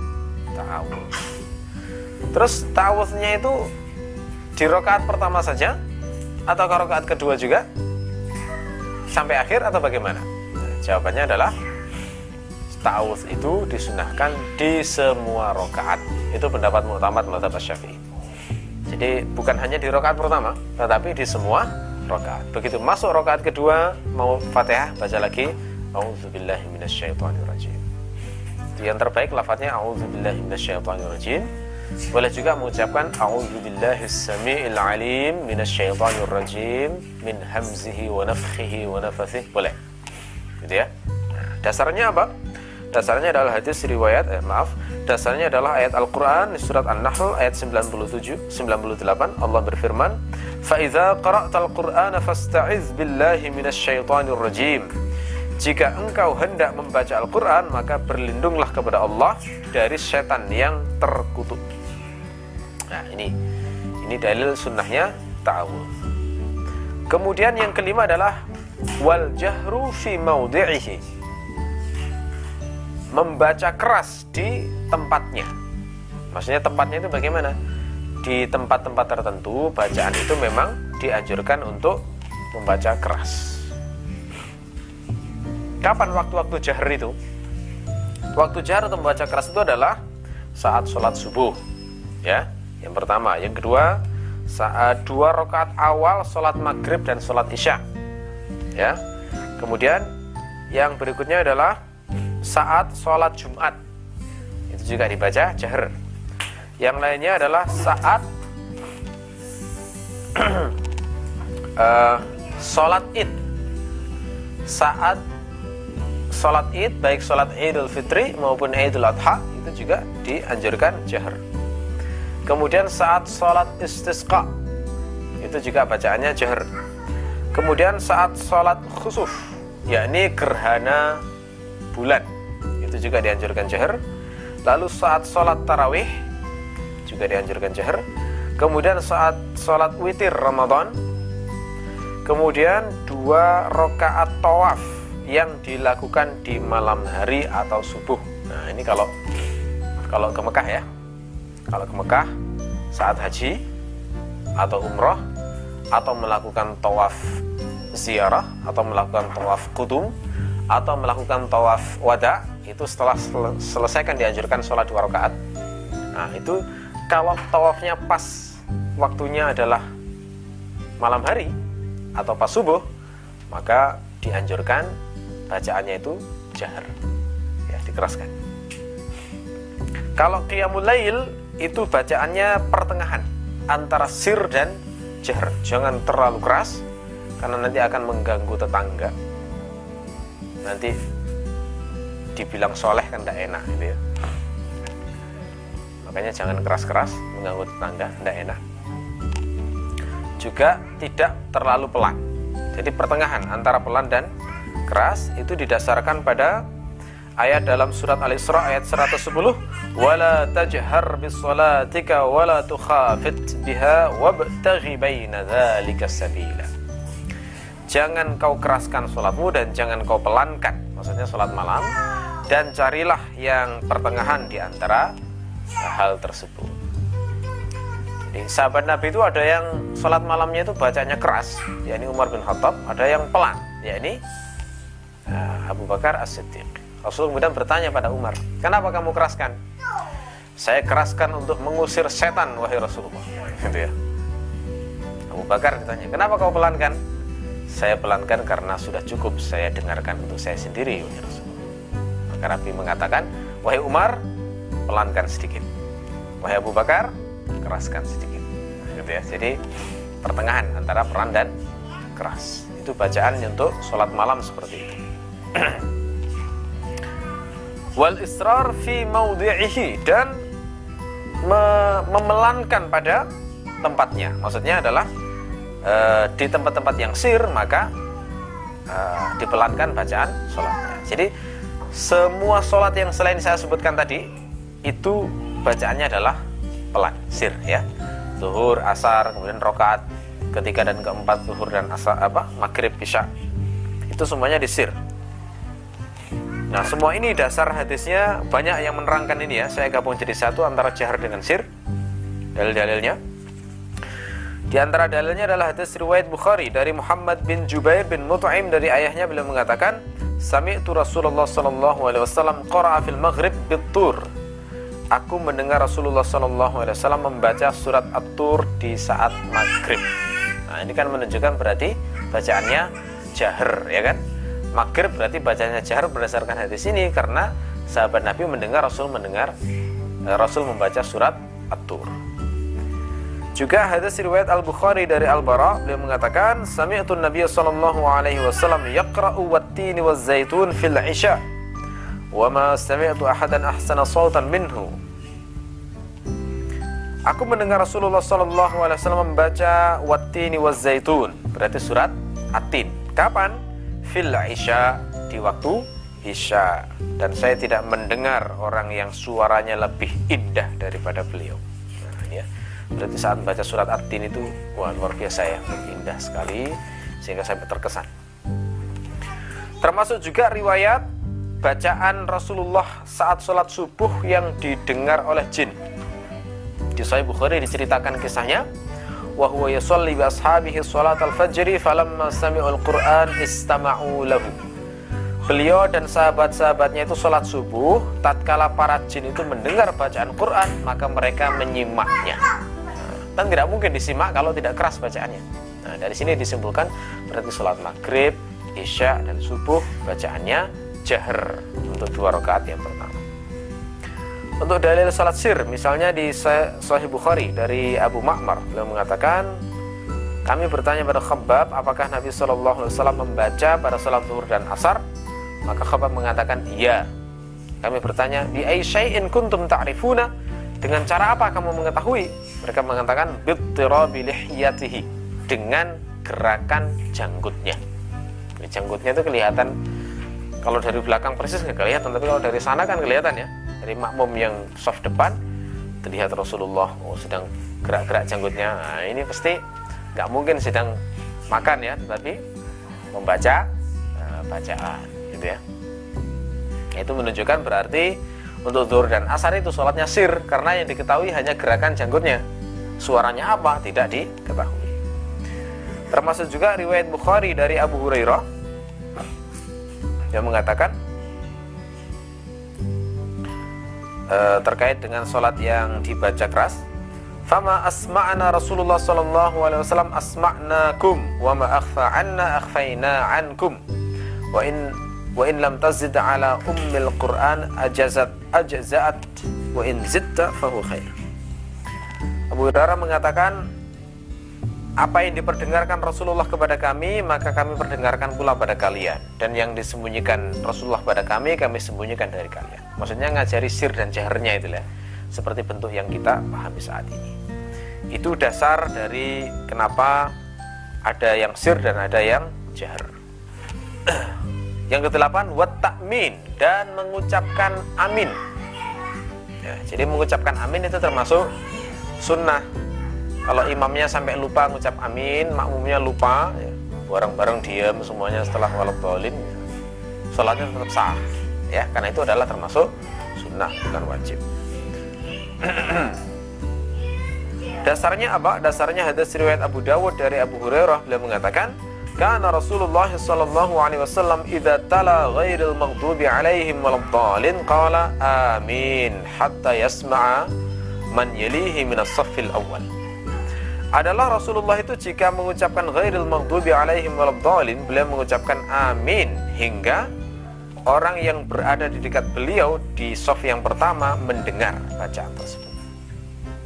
ta'awudz. Terus ta'awudznya itu di rakaat pertama saja atau ke rakaat kedua juga sampai akhir atau bagaimana? Nah, jawabannya adalah ta'awudz itu disunahkan di semua rakaat. Itu pendapat mu'tamad mazhab Syafi'i. Jadi bukan hanya di rakaat pertama, tetapi di semua rakaat. Begitu masuk rakaat kedua mau Fatihah baca lagi A'udzubillahi minasyaitonirrajim yang terbaik lafadznya a'udzubillahi minasyaitonirrajim boleh juga mengucapkan a'udzubillahis samiil alim minasyaitonir rajim min hamzihi wa nafthihi wa nafathih. Boleh. Gitu ya. Dasarnya apa? Dasarnya adalah hadis riwayat eh, maaf, dasarnya adalah ayat Al-Qur'an surat An-Nahl ayat 97 98 Allah berfirman, "Fa idza qara'tal Qur'ana fasta'iz billahi minasyaitonir rajim." Jika engkau hendak membaca Al-Quran, maka berlindunglah kepada Allah dari setan yang terkutuk. Nah, ini ini dalil sunnahnya ta'awud. Kemudian yang kelima adalah wal jahru fi maudhi'ihi. Membaca keras di tempatnya. Maksudnya tempatnya itu bagaimana? Di tempat-tempat tertentu bacaan itu memang dianjurkan untuk membaca keras. Kapan waktu-waktu jahar itu? Waktu jahar atau membaca keras itu adalah saat sholat subuh. Ya, yang pertama. Yang kedua, saat dua rakaat awal sholat maghrib dan sholat isya. Ya. Kemudian yang berikutnya adalah saat sholat Jumat. Itu juga dibaca jahar. Yang lainnya adalah saat uh, sholat id. Saat sholat id baik sholat idul fitri maupun idul adha itu juga dianjurkan jahar kemudian saat sholat istisqa itu juga bacaannya jahar kemudian saat sholat khusuf yakni gerhana bulan itu juga dianjurkan jahar lalu saat sholat tarawih juga dianjurkan jahar kemudian saat sholat witir Ramadan kemudian dua rakaat tawaf yang dilakukan di malam hari atau subuh. Nah, ini kalau kalau ke Mekah ya. Kalau ke Mekah saat haji atau umroh atau melakukan tawaf ziarah atau melakukan tawaf kudum atau melakukan tawaf wada itu setelah sel selesaikan dianjurkan sholat dua rakaat. Nah, itu kalau tawafnya pas waktunya adalah malam hari atau pas subuh, maka dianjurkan bacaannya itu jahar ya dikeraskan kalau qiyamul lail itu bacaannya pertengahan antara sir dan jahar jangan terlalu keras karena nanti akan mengganggu tetangga. Nanti dibilang soleh kan tidak enak gitu ya. Makanya jangan keras-keras mengganggu tetangga tidak enak. Juga tidak terlalu pelan. Jadi pertengahan antara pelan dan keras itu didasarkan pada ayat dalam surat Al-Isra ayat 110 wala tajhar bis salatika wala tukhafit biha wabtaghi baina dzalika sabila. Jangan kau keraskan salatmu dan jangan kau pelankan. Maksudnya salat malam. Dan carilah yang pertengahan di antara hal tersebut. Jadi sahabat Nabi itu ada yang sholat malamnya itu bacanya keras. Yakni Umar bin Khattab ada yang pelan. Yakni Nah, Abu Bakar As-Siddiq. Rasul kemudian bertanya pada Umar, kenapa kamu keraskan? Saya keraskan untuk mengusir setan, wahai Rasulullah. Gitu ya. Abu Bakar ditanya, kenapa kau pelankan? Saya pelankan karena sudah cukup saya dengarkan untuk saya sendiri, wahai Rasulullah. Maka Nabi mengatakan, wahai Umar, pelankan sedikit. Wahai Abu Bakar, keraskan sedikit. gitu ya. Jadi pertengahan antara peran dan keras. Itu bacaan untuk sholat malam seperti itu. wal israr fi maudhi'ihi dan me memelankan pada tempatnya. Maksudnya adalah e, di tempat-tempat yang sir maka e, dipelankan bacaan sholatnya. Jadi semua sholat yang selain saya sebutkan tadi itu bacaannya adalah pelan, sir ya. Zuhur, asar, kemudian rokaat ketiga dan keempat zuhur dan asar apa maghrib isya itu semuanya disir Nah, semua ini dasar hadisnya banyak yang menerangkan ini ya. Saya gabung jadi satu antara jahar dengan sir. Dalil-dalilnya. Di antara dalilnya adalah hadis riwayat Bukhari dari Muhammad bin Jubair bin Mut'im dari ayahnya beliau mengatakan, "Sami'tu Rasulullah sallallahu alaihi qara'a fil maghrib bit-tur." Aku mendengar Rasulullah wasallam membaca surat At-Tur di saat maghrib. Nah, ini kan menunjukkan berarti bacaannya jahar, ya kan? Maghrib berarti bacanya jahar berdasarkan hadis ini karena sahabat Nabi mendengar Rasul mendengar eh, Rasul membaca surat At-Tur. Juga hadis riwayat Al-Bukhari dari Al-Bara beliau mengatakan sami'tu Nabi sallallahu alaihi wasallam yaqra'u wat-tini waz-zaitun fil 'isya wa ma sami'tu ahadan ahsana sawtan minhu Aku mendengar Rasulullah Sallallahu Alaihi Wasallam membaca Wattini wa Zaitun, berarti surat Atin. Kapan? Fil Isya di waktu Isya. Dan saya tidak mendengar orang yang suaranya lebih indah daripada beliau. Nah, ya. Berarti saat baca surat Atin itu wah luar biasa ya, indah sekali sehingga sampai terkesan. Termasuk juga riwayat bacaan Rasulullah saat sholat subuh yang didengar oleh jin di Sahih Bukhari diceritakan kisahnya wa huwa yusalli bi ashabihi salat al-fajr falamma sami'u al-Qur'an istama'u lahu. Beliau dan sahabat-sahabatnya itu sholat subuh, tatkala para jin itu mendengar bacaan Quran, maka mereka menyimaknya. Dan tidak mungkin disimak kalau tidak keras bacaannya. Nah, dari sini disimpulkan berarti sholat maghrib, isya, dan subuh bacaannya jahar untuk dua rakaat yang pertama. Untuk dalil salat sir, misalnya di Sahih Bukhari dari Abu Ma'mar, beliau mengatakan, kami bertanya pada Khabbab, apakah Nabi Shallallahu Alaihi Wasallam membaca pada salat zuhur dan asar? Maka Khabbab mengatakan, iya. Kami bertanya, bi in kuntum ta'rifuna? Dengan cara apa kamu mengetahui? Mereka mengatakan, bittirabi lihiyatihi. Dengan gerakan janggutnya. Janggutnya itu kelihatan kalau dari belakang persis nggak kelihatan, tapi kalau dari sana kan kelihatan ya dari makmum yang soft depan terlihat Rasulullah oh, sedang gerak-gerak janggutnya. Nah, ini pasti nggak mungkin sedang makan ya tetapi membaca uh, bacaan gitu ya. Itu menunjukkan berarti untuk zuhur dan asar itu sholatnya sir karena yang diketahui hanya gerakan janggutnya. Suaranya apa? Tidak diketahui. Termasuk juga riwayat Bukhari dari Abu Hurairah yang mengatakan e, terkait dengan sholat yang dibaca keras. Fama asma'na Rasulullah sallallahu alaihi wasallam asma'nakum wa ma akhfa anna akhfaina ankum. Wa in wa in lam tazid ala ummil Qur'an ajazat ajza'at. Wa in zidta fahu khair. Abu Hurairah mengatakan apa yang diperdengarkan Rasulullah kepada kami maka kami perdengarkan pula pada kalian. Dan yang disembunyikan Rasulullah pada kami kami sembunyikan dari kalian. Maksudnya ngajari sir dan jaharnya itu lah seperti bentuk yang kita pahami saat ini. Itu dasar dari kenapa ada yang sir dan ada yang jahar yang kedelapan wat takmin dan mengucapkan amin. Ya, jadi mengucapkan amin itu termasuk sunnah kalau imamnya sampai lupa ngucap amin makmumnya lupa ya, bareng-bareng diam semuanya setelah walad dolin sholatnya tetap sah ya. Karena itu adalah termasuk sunnah bukan wajib. Dasarnya apa? Dasarnya hadis riwayat Abu Dawud dari Abu Hurairah. Beliau mengatakan karena Rasulullah sallallahu alaihi wasallam idza tala ghairil maghdubi alaihim waladdallin qala amin hatta yasma'a man yalihi min as-saffil awwal adalah Rasulullah itu jika mengucapkan ghairil maghdubi alaihim waladdallin beliau mengucapkan amin hingga orang yang berada di dekat beliau di sof yang pertama mendengar bacaan tersebut.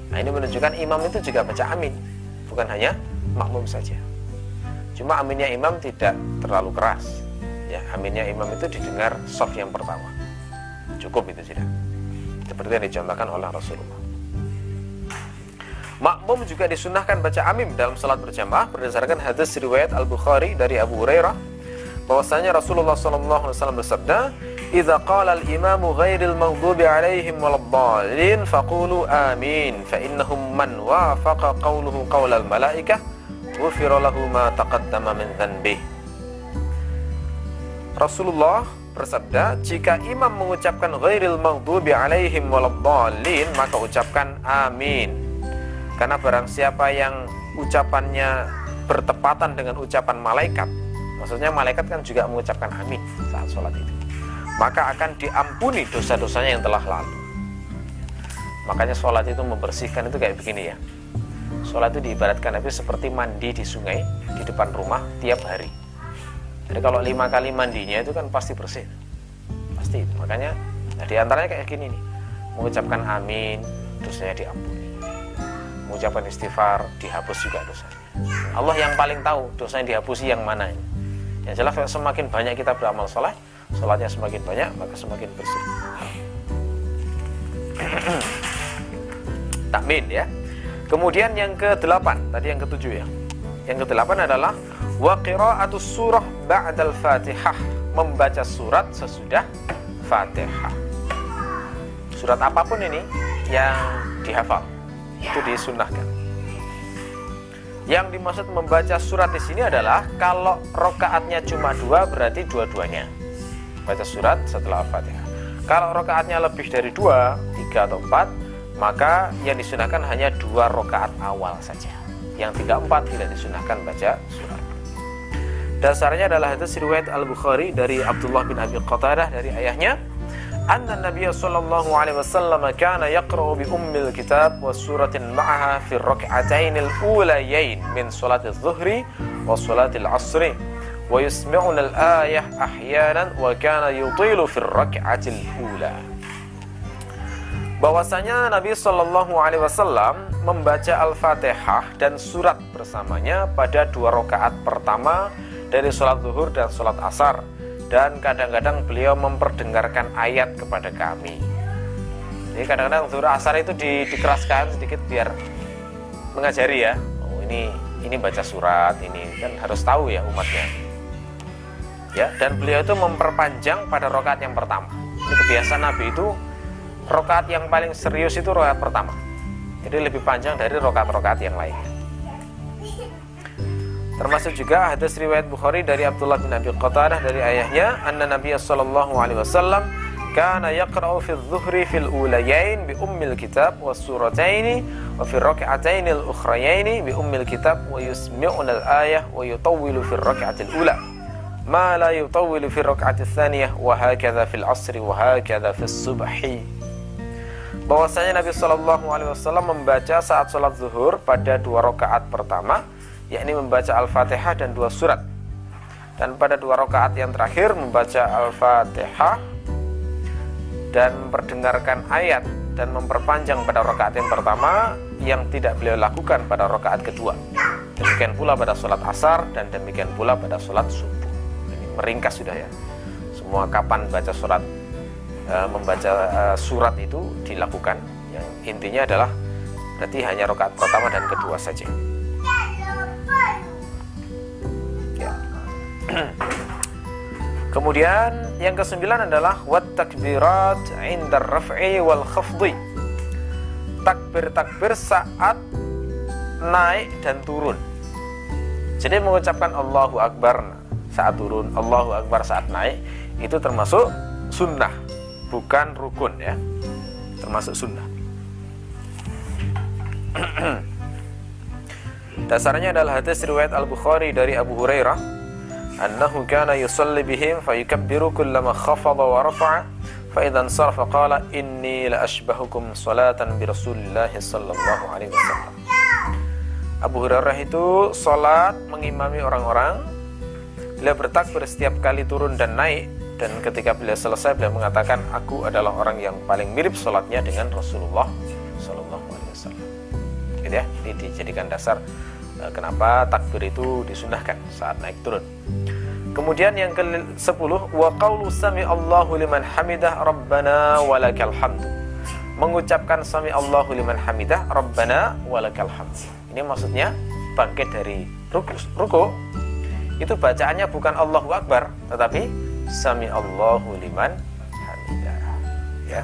Nah, ini menunjukkan imam itu juga baca amin, bukan hanya makmum saja. Cuma aminnya imam tidak terlalu keras. Ya, aminnya imam itu didengar sof yang pertama. Cukup itu sudah. Seperti yang dicontohkan oleh Rasulullah. Makmum juga disunahkan baca amin dalam salat berjamaah berdasarkan hadis riwayat Al-Bukhari dari Abu Hurairah bahwasanya Rasulullah sallallahu alaihi wasallam bersabda, "Idza qala al-imamu ghairil maghdubi alaihim waladdallin faqulu amin fa innahum man wafaqa qawluhu qawlal malaikah ghufira lahu ma taqaddama min dhanbi." Rasulullah bersabda, jika imam mengucapkan ghairil maghdubi alaihim waladdallin, maka ucapkan amin karena barang siapa yang ucapannya bertepatan dengan ucapan malaikat, maksudnya malaikat kan juga mengucapkan amin saat sholat itu, maka akan diampuni dosa-dosanya yang telah lalu. Makanya sholat itu membersihkan itu kayak begini ya. Sholat itu diibaratkan itu seperti mandi di sungai di depan rumah tiap hari. Jadi kalau lima kali mandinya itu kan pasti bersih, pasti. Makanya nah, di antaranya kayak gini nih, mengucapkan amin, dosanya diampuni mengucapkan istighfar dihapus juga dosanya. Allah yang paling tahu dosa yang dihapusi yang mana ini. Yang jelas semakin banyak kita beramal soleh sholatnya semakin banyak maka semakin bersih. Takmin ya. Kemudian yang ke delapan tadi yang ketujuh ya. Yang ke delapan adalah wa qira'atus surah ba'dal fatihah. Membaca surat sesudah fatihah. Surat apa pun ini yang dihafal itu disunahkan yang dimaksud membaca surat di sini adalah kalau rokaatnya cuma dua berarti dua-duanya baca surat setelah al-fatihah. Kalau rokaatnya lebih dari dua, tiga atau empat, maka yang disunahkan hanya dua rokaat awal saja. Yang tiga empat tidak disunahkan baca surat. Dasarnya adalah hadis riwayat Al Bukhari dari Abdullah bin Abi Qatadah dari ayahnya أن النبي صلى الله عليه وسلم كان يقرأ بأم الكتاب وسورة معها في الركعتين الأوليين من صلاة الظهر وصلاة العصر ويسمعنا الآية أحيانا وكان يطيل في الركعة الأولى Bahwasanya Nabi Shallallahu Alaihi Wasallam membaca Al-Fatihah dan surat bersamanya pada dua rakaat pertama dari sholat zuhur dan sholat asar dan kadang-kadang beliau memperdengarkan ayat kepada kami. Jadi kadang-kadang zuhur asar itu di, dikeraskan sedikit biar mengajari ya. Oh ini ini baca surat ini kan harus tahu ya umatnya. Ya dan beliau itu memperpanjang pada rokaat yang pertama. Ini kebiasaan Nabi itu rokaat yang paling serius itu rokaat pertama. Jadi lebih panjang dari rokaat-rokaat yang lainnya. Termasuk juga hadis riwayat Bukhari dari Abdullah bin Abi Qatadah dari ayahnya, anna Nabi sallallahu alaihi wasallam kana yaqra'u fi dhuhri fil ulayain bi ummil kitab was surataini wa fi rak'ataini al ukhrayaini bi ummil kitab wa yusmi'una al ayah wa yutawwilu fi rak'ati al ula ma la yutawwilu fi rak'ati al thaniyah wa hakadha fil asri wa hakadha fis subhi bahwasanya Nabi Shallallahu Alaihi Wasallam membaca saat sholat zuhur pada dua rakaat pertama yakni membaca Al-Fatihah dan dua surat. Dan pada dua rakaat yang terakhir membaca Al-Fatihah dan memperdengarkan ayat dan memperpanjang pada rakaat yang pertama yang tidak beliau lakukan pada rakaat kedua. Demikian pula pada sholat asar dan demikian pula pada sholat subuh. Ini meringkas sudah ya. Semua kapan baca surat e, membaca e, surat itu dilakukan. Yang intinya adalah berarti hanya rakaat pertama dan kedua saja. Kemudian yang kesembilan adalah wat takbirat indar raf'i wal khafdi. Takbir-takbir saat naik dan turun. Jadi mengucapkan Allahu Akbar saat turun, Allahu Akbar saat naik itu termasuk sunnah, bukan rukun ya. Termasuk sunnah. Dasarnya adalah hadis riwayat Al-Bukhari dari Abu Hurairah أنه كان يصلي بهم فيكبر كلما خفض ورفع فإذا انصرف قال إني لأشبهكم صلاة برسول الله صلى الله عليه وسلم Abu Hurairah itu sholat mengimami orang-orang Beliau bertakbir setiap kali turun dan naik Dan ketika beliau selesai beliau mengatakan Aku adalah orang yang paling mirip sholatnya dengan Rasulullah Sallallahu Alaihi Wasallam Gitu ya, ini dijadikan dasar Eh, kenapa takbir itu disunahkan saat naik turun. Kemudian yang ke-10 wa qaulu sami Allahu liman hamidah rabbana walakal hamdu. Mengucapkan sami Allahu liman hamidah rabbana walakal hamdu. Ini maksudnya bangkit dari ruku, ruku itu bacaannya bukan Allahu Akbar tetapi sami Allahu liman hamidah ya.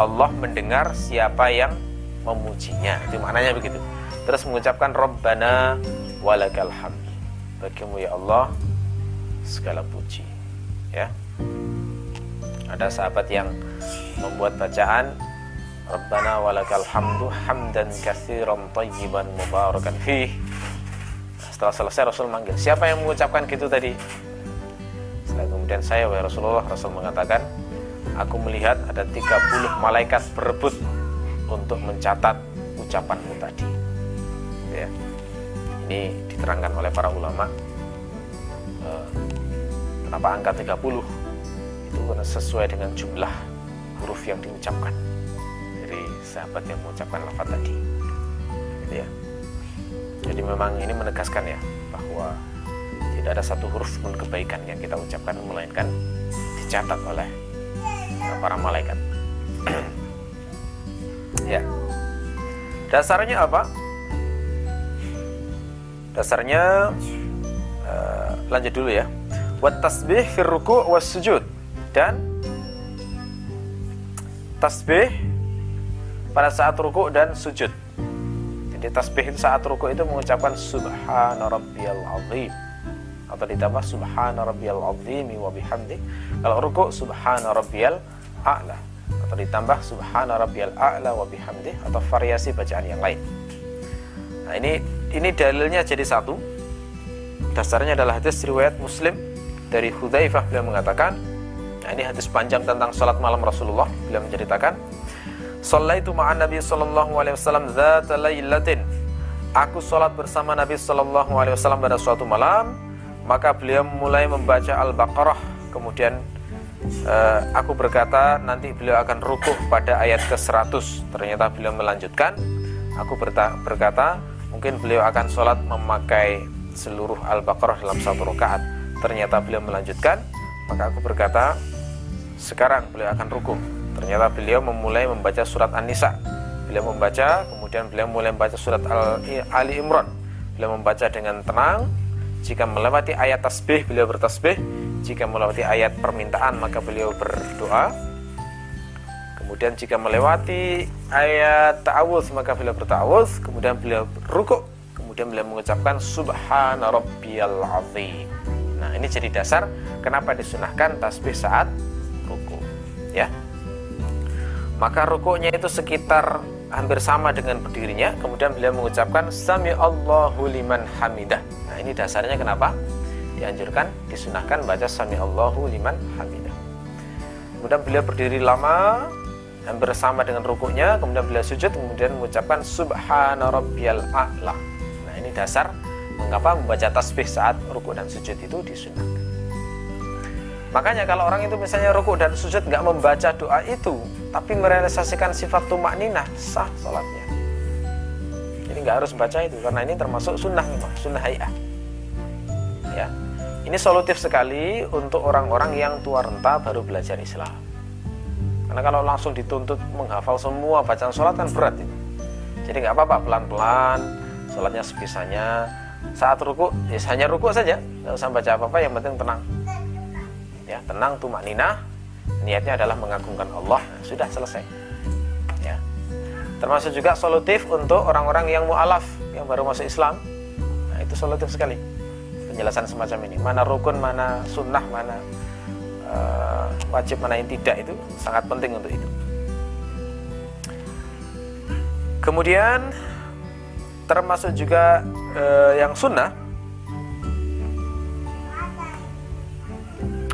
Allah mendengar siapa yang memujinya. Itu maknanya begitu terus mengucapkan Rabbana walakal hamd. Bagimu ya Allah segala puji. Ya. Ada sahabat yang membuat bacaan Rabbana walakal hamdu hamdan kathiran tayyiban mubarakan. Fih setelah selesai Rasul manggil siapa yang mengucapkan gitu tadi? Setelah kemudian saya wahai Rasulullah Rasul mengatakan aku melihat ada 30 malaikat berebut untuk mencatat ucapanmu tadi ya. Ini diterangkan oleh para ulama uh, kenapa angka? 30 itu karena sesuai dengan jumlah huruf yang diucapkan dari sahabat yang mengucapkan lafaz tadi. Gitu ya. Jadi memang ini menegaskan ya bahwa tidak ada satu huruf pun kebaikan yang kita ucapkan melainkan dicatat oleh para malaikat. Ya. Dasarnya apa dasarnya uh, lanjut dulu ya. Wat tasbih fir ruku' was sujud. Dan tasbih pada saat ruku' dan sujud. Jadi tasbih saat ruku' itu mengucapkan subhana rabbiyal azim. Atau ditambah subhana rabbiyal azim wa bihamdi. Kalau ruku' subhana rabbiyal a'la. Atau ditambah subhana rabbiyal a'la wa bihamdi. Atau variasi bacaan yang lain. Nah ini ini dalilnya jadi satu. Dasarnya adalah hadis riwayat muslim dari Hudzaifah. Beliau mengatakan nah ini hadis panjang tentang salat malam Rasulullah beliau menceritakan Sallaitu ma'an Nabi sallallahu alaihi wasallam dzata lailatin Aku salat bersama Nabi sallallahu alaihi wasallam pada suatu malam maka beliau mulai membaca Al-Baqarah. Kemudian uh, aku berkata nanti beliau akan rukuh pada ayat ke-100 ternyata beliau melanjutkan. Aku berkata mungkin beliau akan sholat memakai seluruh Al-Baqarah dalam satu rakaat Ternyata beliau melanjutkan, maka aku berkata, sekarang beliau akan ruku. Ternyata beliau memulai membaca surat An-Nisa. Beliau membaca, kemudian beliau mulai membaca surat Al Ali Imran. Beliau membaca dengan tenang. Jika melewati ayat tasbih, beliau bertasbih. Jika melewati ayat permintaan, maka beliau berdoa. Kemudian jika melewati ayat ta'awuz, maka beliau berta'awuz. Kemudian beliau ruku. Kemudian beliau mengucapkan Subhana Rabbiyal Azim. Nah, ini jadi dasar kenapa disunahkan tasbih saat ruku. Ya. Maka rukuknya itu sekitar hampir sama dengan berdirinya. Kemudian beliau mengucapkan Sami Allahu liman hamidah. Nah, ini dasarnya kenapa? Dianjurkan, disunahkan baca Sami Allahu liman hamidah. Kemudian beliau berdiri lama, hampir sama dengan rukuknya. Kemudian beliau sujud, kemudian mengucapkan Subhana Rabbiyal A'la. Nah, ini dasar Mengapa membaca tasbih saat ruku dan sujud itu disunahkan? Makanya kalau orang itu misalnya ruku dan sujud nggak membaca doa itu, tapi merealisasikan sifat tumak ninah, sah sholatnya. Jadi nggak harus baca itu, karena ini termasuk sunnah memang, sunnah hayah. Ya, ini solutif sekali untuk orang-orang yang tua renta baru belajar Islam. Karena kalau langsung dituntut menghafal semua bacaan sholat kan berat itu. Jadi nggak apa-apa pelan-pelan, sholatnya sebisanya, saat ruku ya hanya ruku saja. Nggak usah baca apa apa yang penting tenang. Ya tenang tuh maknina niatnya adalah mengagungkan Allah. Nah, sudah selesai. Ya. Termasuk juga solutif untuk orang-orang yang mualaf yang baru masuk Islam. Nah itu solutif sekali. Penjelasan semacam ini. Mana rukun mana sunnah mana uh, wajib mana yang tidak itu sangat penting untuk itu. Kemudian termasuk juga uh, yang sunnah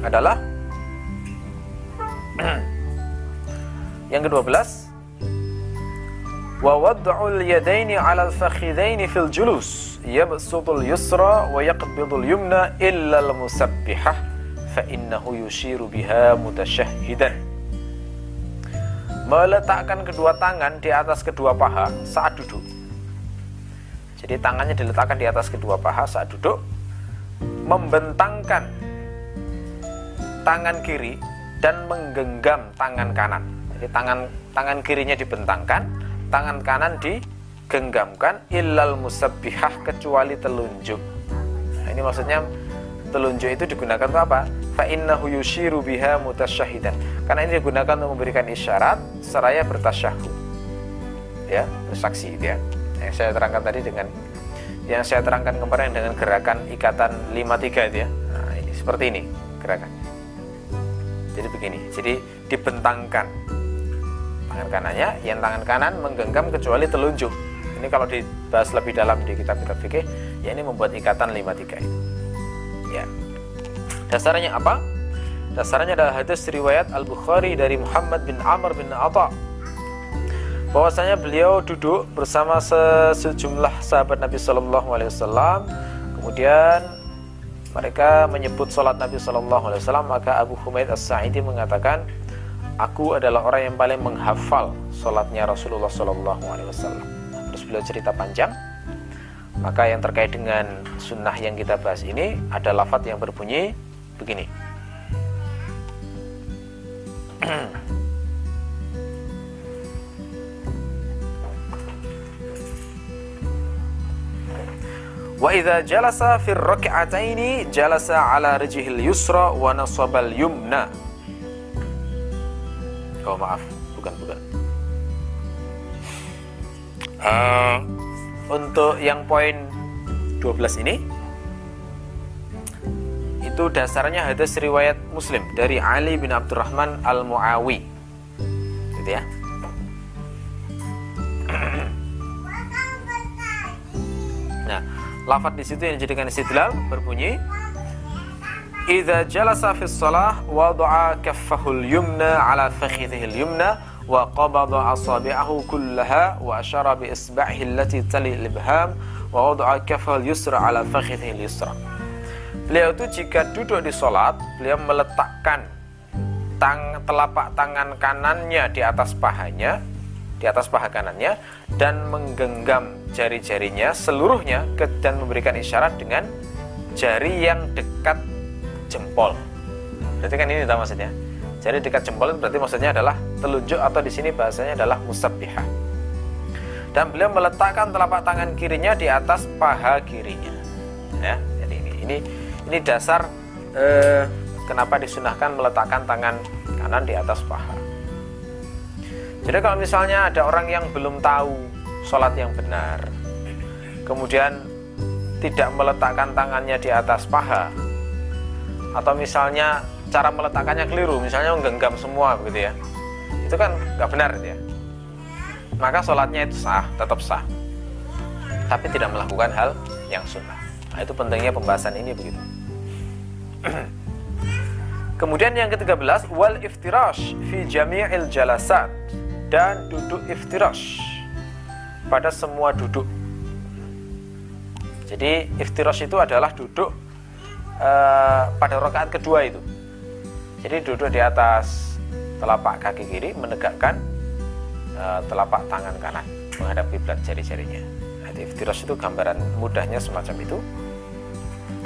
adalah yang ke-12 wa wad'ul yadaini 'ala al-fakhidaini fil julus yabsutul yusra wa yaqbidul yumna illa al-musabbihah innahu yushiru biha mutasyahhidan meletakkan kedua tangan di atas kedua paha saat duduk jadi tangannya diletakkan di atas kedua paha saat duduk, membentangkan tangan kiri dan menggenggam tangan kanan. Jadi tangan tangan kirinya dibentangkan, tangan kanan digenggamkan illal musabbihah kecuali telunjuk. Nah, ini maksudnya telunjuk itu digunakan untuk apa? Fa innahu yushiru biha mutasyahidan. Karena ini digunakan untuk memberikan isyarat seraya bertasyahud. Ya, bersaksi gitu ya yang saya terangkan tadi dengan yang saya terangkan kemarin dengan gerakan ikatan 53 itu ya nah ini seperti ini gerakan jadi begini jadi dibentangkan tangan kanannya yang tangan kanan menggenggam kecuali telunjuk ini kalau dibahas lebih dalam di kitab-kitab fikih ya ini membuat ikatan 53 itu ya dasarnya apa? Dasarnya adalah hadis riwayat Al-Bukhari dari Muhammad bin Amr bin Atta. Bahwasanya beliau duduk bersama sejumlah sahabat Nabi Shallallahu Alaihi Wasallam. Kemudian mereka menyebut sholat Nabi Shallallahu Alaihi Wasallam maka Abu Humaid As Sa'idi mengatakan aku adalah orang yang paling menghafal sholatnya Rasulullah Shallallahu Alaihi Wasallam. Terus beliau cerita panjang Maka yang terkait dengan sunnah yang kita bahas ini ada lafat yang berbunyi begini. Wa idza jalasa fi rak'ataini jalasa ala rijhil yusra wa nasabal yumna. Oh maaf, bukan bukan. Uh, untuk yang poin 12 ini itu dasarnya hadis riwayat Muslim dari Ali bin Abdurrahman Al-Muawi. Gitu ya. nah, lafaz di situ yang dijadikan istidlal berbunyi Idza jalasa fi shalah wada'a kaffahul yumna ala fakhidhihi yumna wa asyara bi isba'ihi allati tali al-ibham wa wada'a kaffahul yusra ala fakhidhihi yusra. Beliau itu jika duduk di salat, beliau meletakkan tang telapak tangan kanannya di atas pahanya, di atas paha kanannya dan menggenggam jari-jarinya seluruhnya dan memberikan isyarat dengan jari yang dekat jempol. Berarti kan ini tahu maksudnya. Jari dekat jempol itu berarti maksudnya adalah telunjuk atau di sini bahasanya adalah musabbihah. Dan beliau meletakkan telapak tangan kirinya di atas paha kirinya. Ya, jadi ini ini ini dasar eh, kenapa disunahkan meletakkan tangan kanan di atas paha. Jadi kalau misalnya ada orang yang belum tahu sholat yang benar, kemudian tidak meletakkan tangannya di atas paha, atau misalnya cara meletakkannya keliru misalnya menggenggam semua begitu ya. Itu kan nggak benar ya. Maka sholatnya itu sah tetap sah. Tapi tidak melakukan hal yang sunnah. Nah, itu pentingnya pembahasan ini begitu. Kemudian yang ke-13 wal iftirash fi jami'il jalasat dan duduk iftirash pada semua duduk. Jadi iftirash itu adalah duduk uh, pada rakaat kedua itu. Jadi duduk di atas telapak kaki kiri menegakkan uh, telapak tangan kanan menghadap kiblat jari-jarinya. Nah, iftirash itu gambaran mudahnya semacam itu.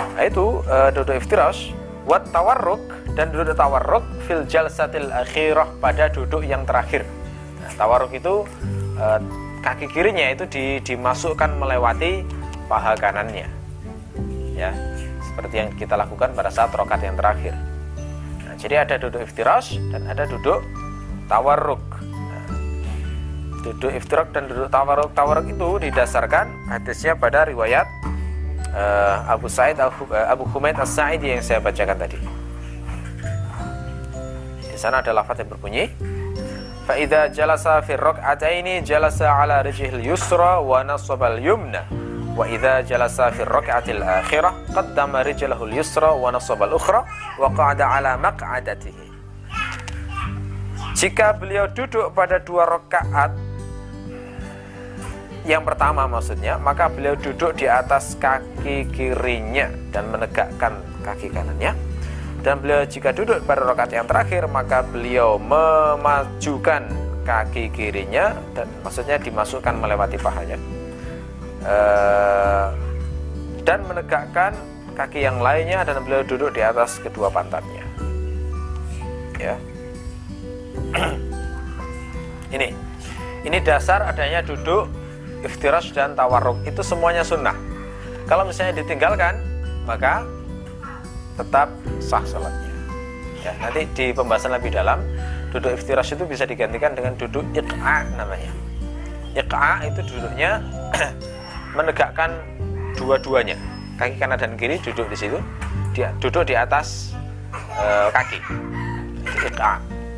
Nah, itu uh, duduk iftirash wat tawarruk dan duduk tawarruk fil jalsatil akhirah pada duduk yang terakhir. Nah, tawarruk itu uh, kaki kirinya itu di, dimasukkan melewati paha kanannya. Ya, seperti yang kita lakukan pada saat rokat yang terakhir. Jadi ada duduk iftirash dan ada duduk tawarruk. Nah, duduk iftirak dan duduk tawarruk itu didasarkan hadisnya pada riwayat uh, Abu Said uh, Abu Humaid As Sa'idi yang saya bacakan tadi. Di sana ada lafaz yang berbunyi Fa'idha jalasa fi rak'ataini jalasa ala rijihil yusra wa nasabal yumna fi rak'atil akhirah qaddama rijlahu al-yusra wa nasaba al-ukhra wa qa'ada ala maq'adatihi. Jika beliau duduk pada dua rakaat yang pertama maksudnya maka beliau duduk di atas kaki kirinya dan menegakkan kaki kanannya. Dan beliau jika duduk pada rakaat yang terakhir maka beliau memajukan kaki kirinya dan maksudnya dimasukkan melewati pahanya uh, dan menegakkan kaki yang lainnya dan beliau duduk di atas kedua pantatnya. Ya. Ini. Ini dasar adanya duduk iftirash dan tawarruk. Itu semuanya sunnah. Kalau misalnya ditinggalkan maka tetap sah sholatnya. Ya nanti di pembahasan lebih dalam duduk iftirash itu bisa digantikan dengan duduk iqa namanya. Iqa itu duduknya menegakkan dua-duanya. Kaki kanan dan kiri duduk di situ dia duduk di atas e, kaki.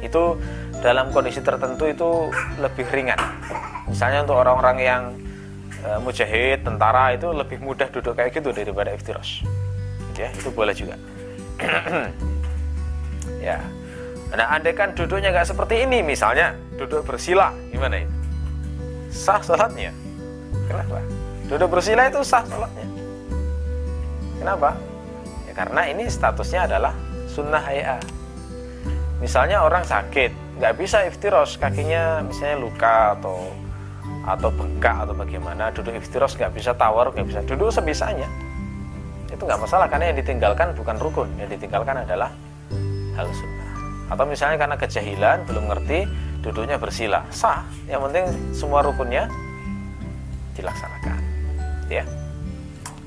Itu dalam kondisi tertentu itu lebih ringan. Misalnya untuk orang-orang yang e, mujahid tentara itu lebih mudah duduk kayak gitu daripada iftirash ya itu boleh juga. Ya. Nah andai kan duduknya nggak seperti ini misalnya duduk bersila gimana itu? Sah sholatnya kenapa Duduk bersila itu sah sholatnya. Kenapa? Ya karena ini statusnya adalah sunnah hay'a. Misalnya orang sakit, nggak bisa iftiros, kakinya misalnya luka atau atau bengkak atau bagaimana duduk iftiros nggak bisa tawar nggak bisa duduk sebisanya itu nggak masalah karena yang ditinggalkan bukan rukun yang ditinggalkan adalah hal sunnah atau misalnya karena kejahilan belum ngerti duduknya bersila sah yang penting semua rukunnya dilaksanakan ya.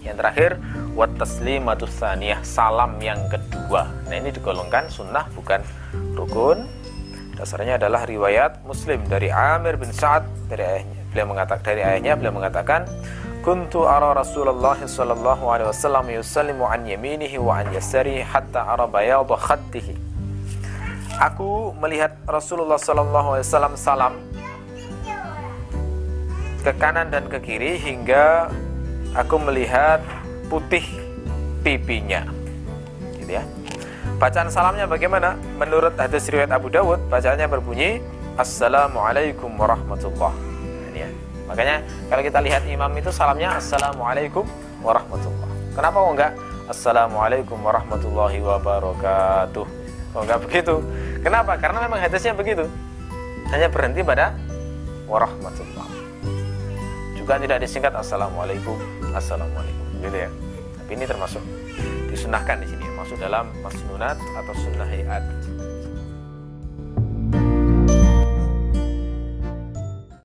Yang terakhir wat taslimatus salam yang kedua. Nah ini digolongkan sunnah bukan rukun. Dasarnya adalah riwayat Muslim dari Amir bin Sa'ad dari ayahnya. Beliau mengatakan dari ayahnya beliau mengatakan kuntu ara Rasulullah sallallahu alaihi wasallam yusallimu an yaminihi wa an yasarihi hatta ara bayadha khaddihi Aku melihat Rasulullah Sallallahu Alaihi Wasallam salam ke kanan dan ke kiri hingga aku melihat putih pipinya. Gitu ya. Bacaan salamnya bagaimana? Menurut hadis riwayat Abu Dawud, bacaannya berbunyi Assalamualaikum warahmatullah. Ini ya. Makanya kalau kita lihat imam itu salamnya Assalamualaikum warahmatullah. Kenapa kok enggak Assalamualaikum warahmatullahi wabarakatuh? Oh enggak begitu. Kenapa? Karena memang hadisnya begitu. Hanya berhenti pada warahmatullah. Juga tidak disingkat assalamualaikum, assalamualaikum, gitu ya. Tapi ini termasuk disunahkan di sini, masuk dalam masnunat atau sunnah hayat.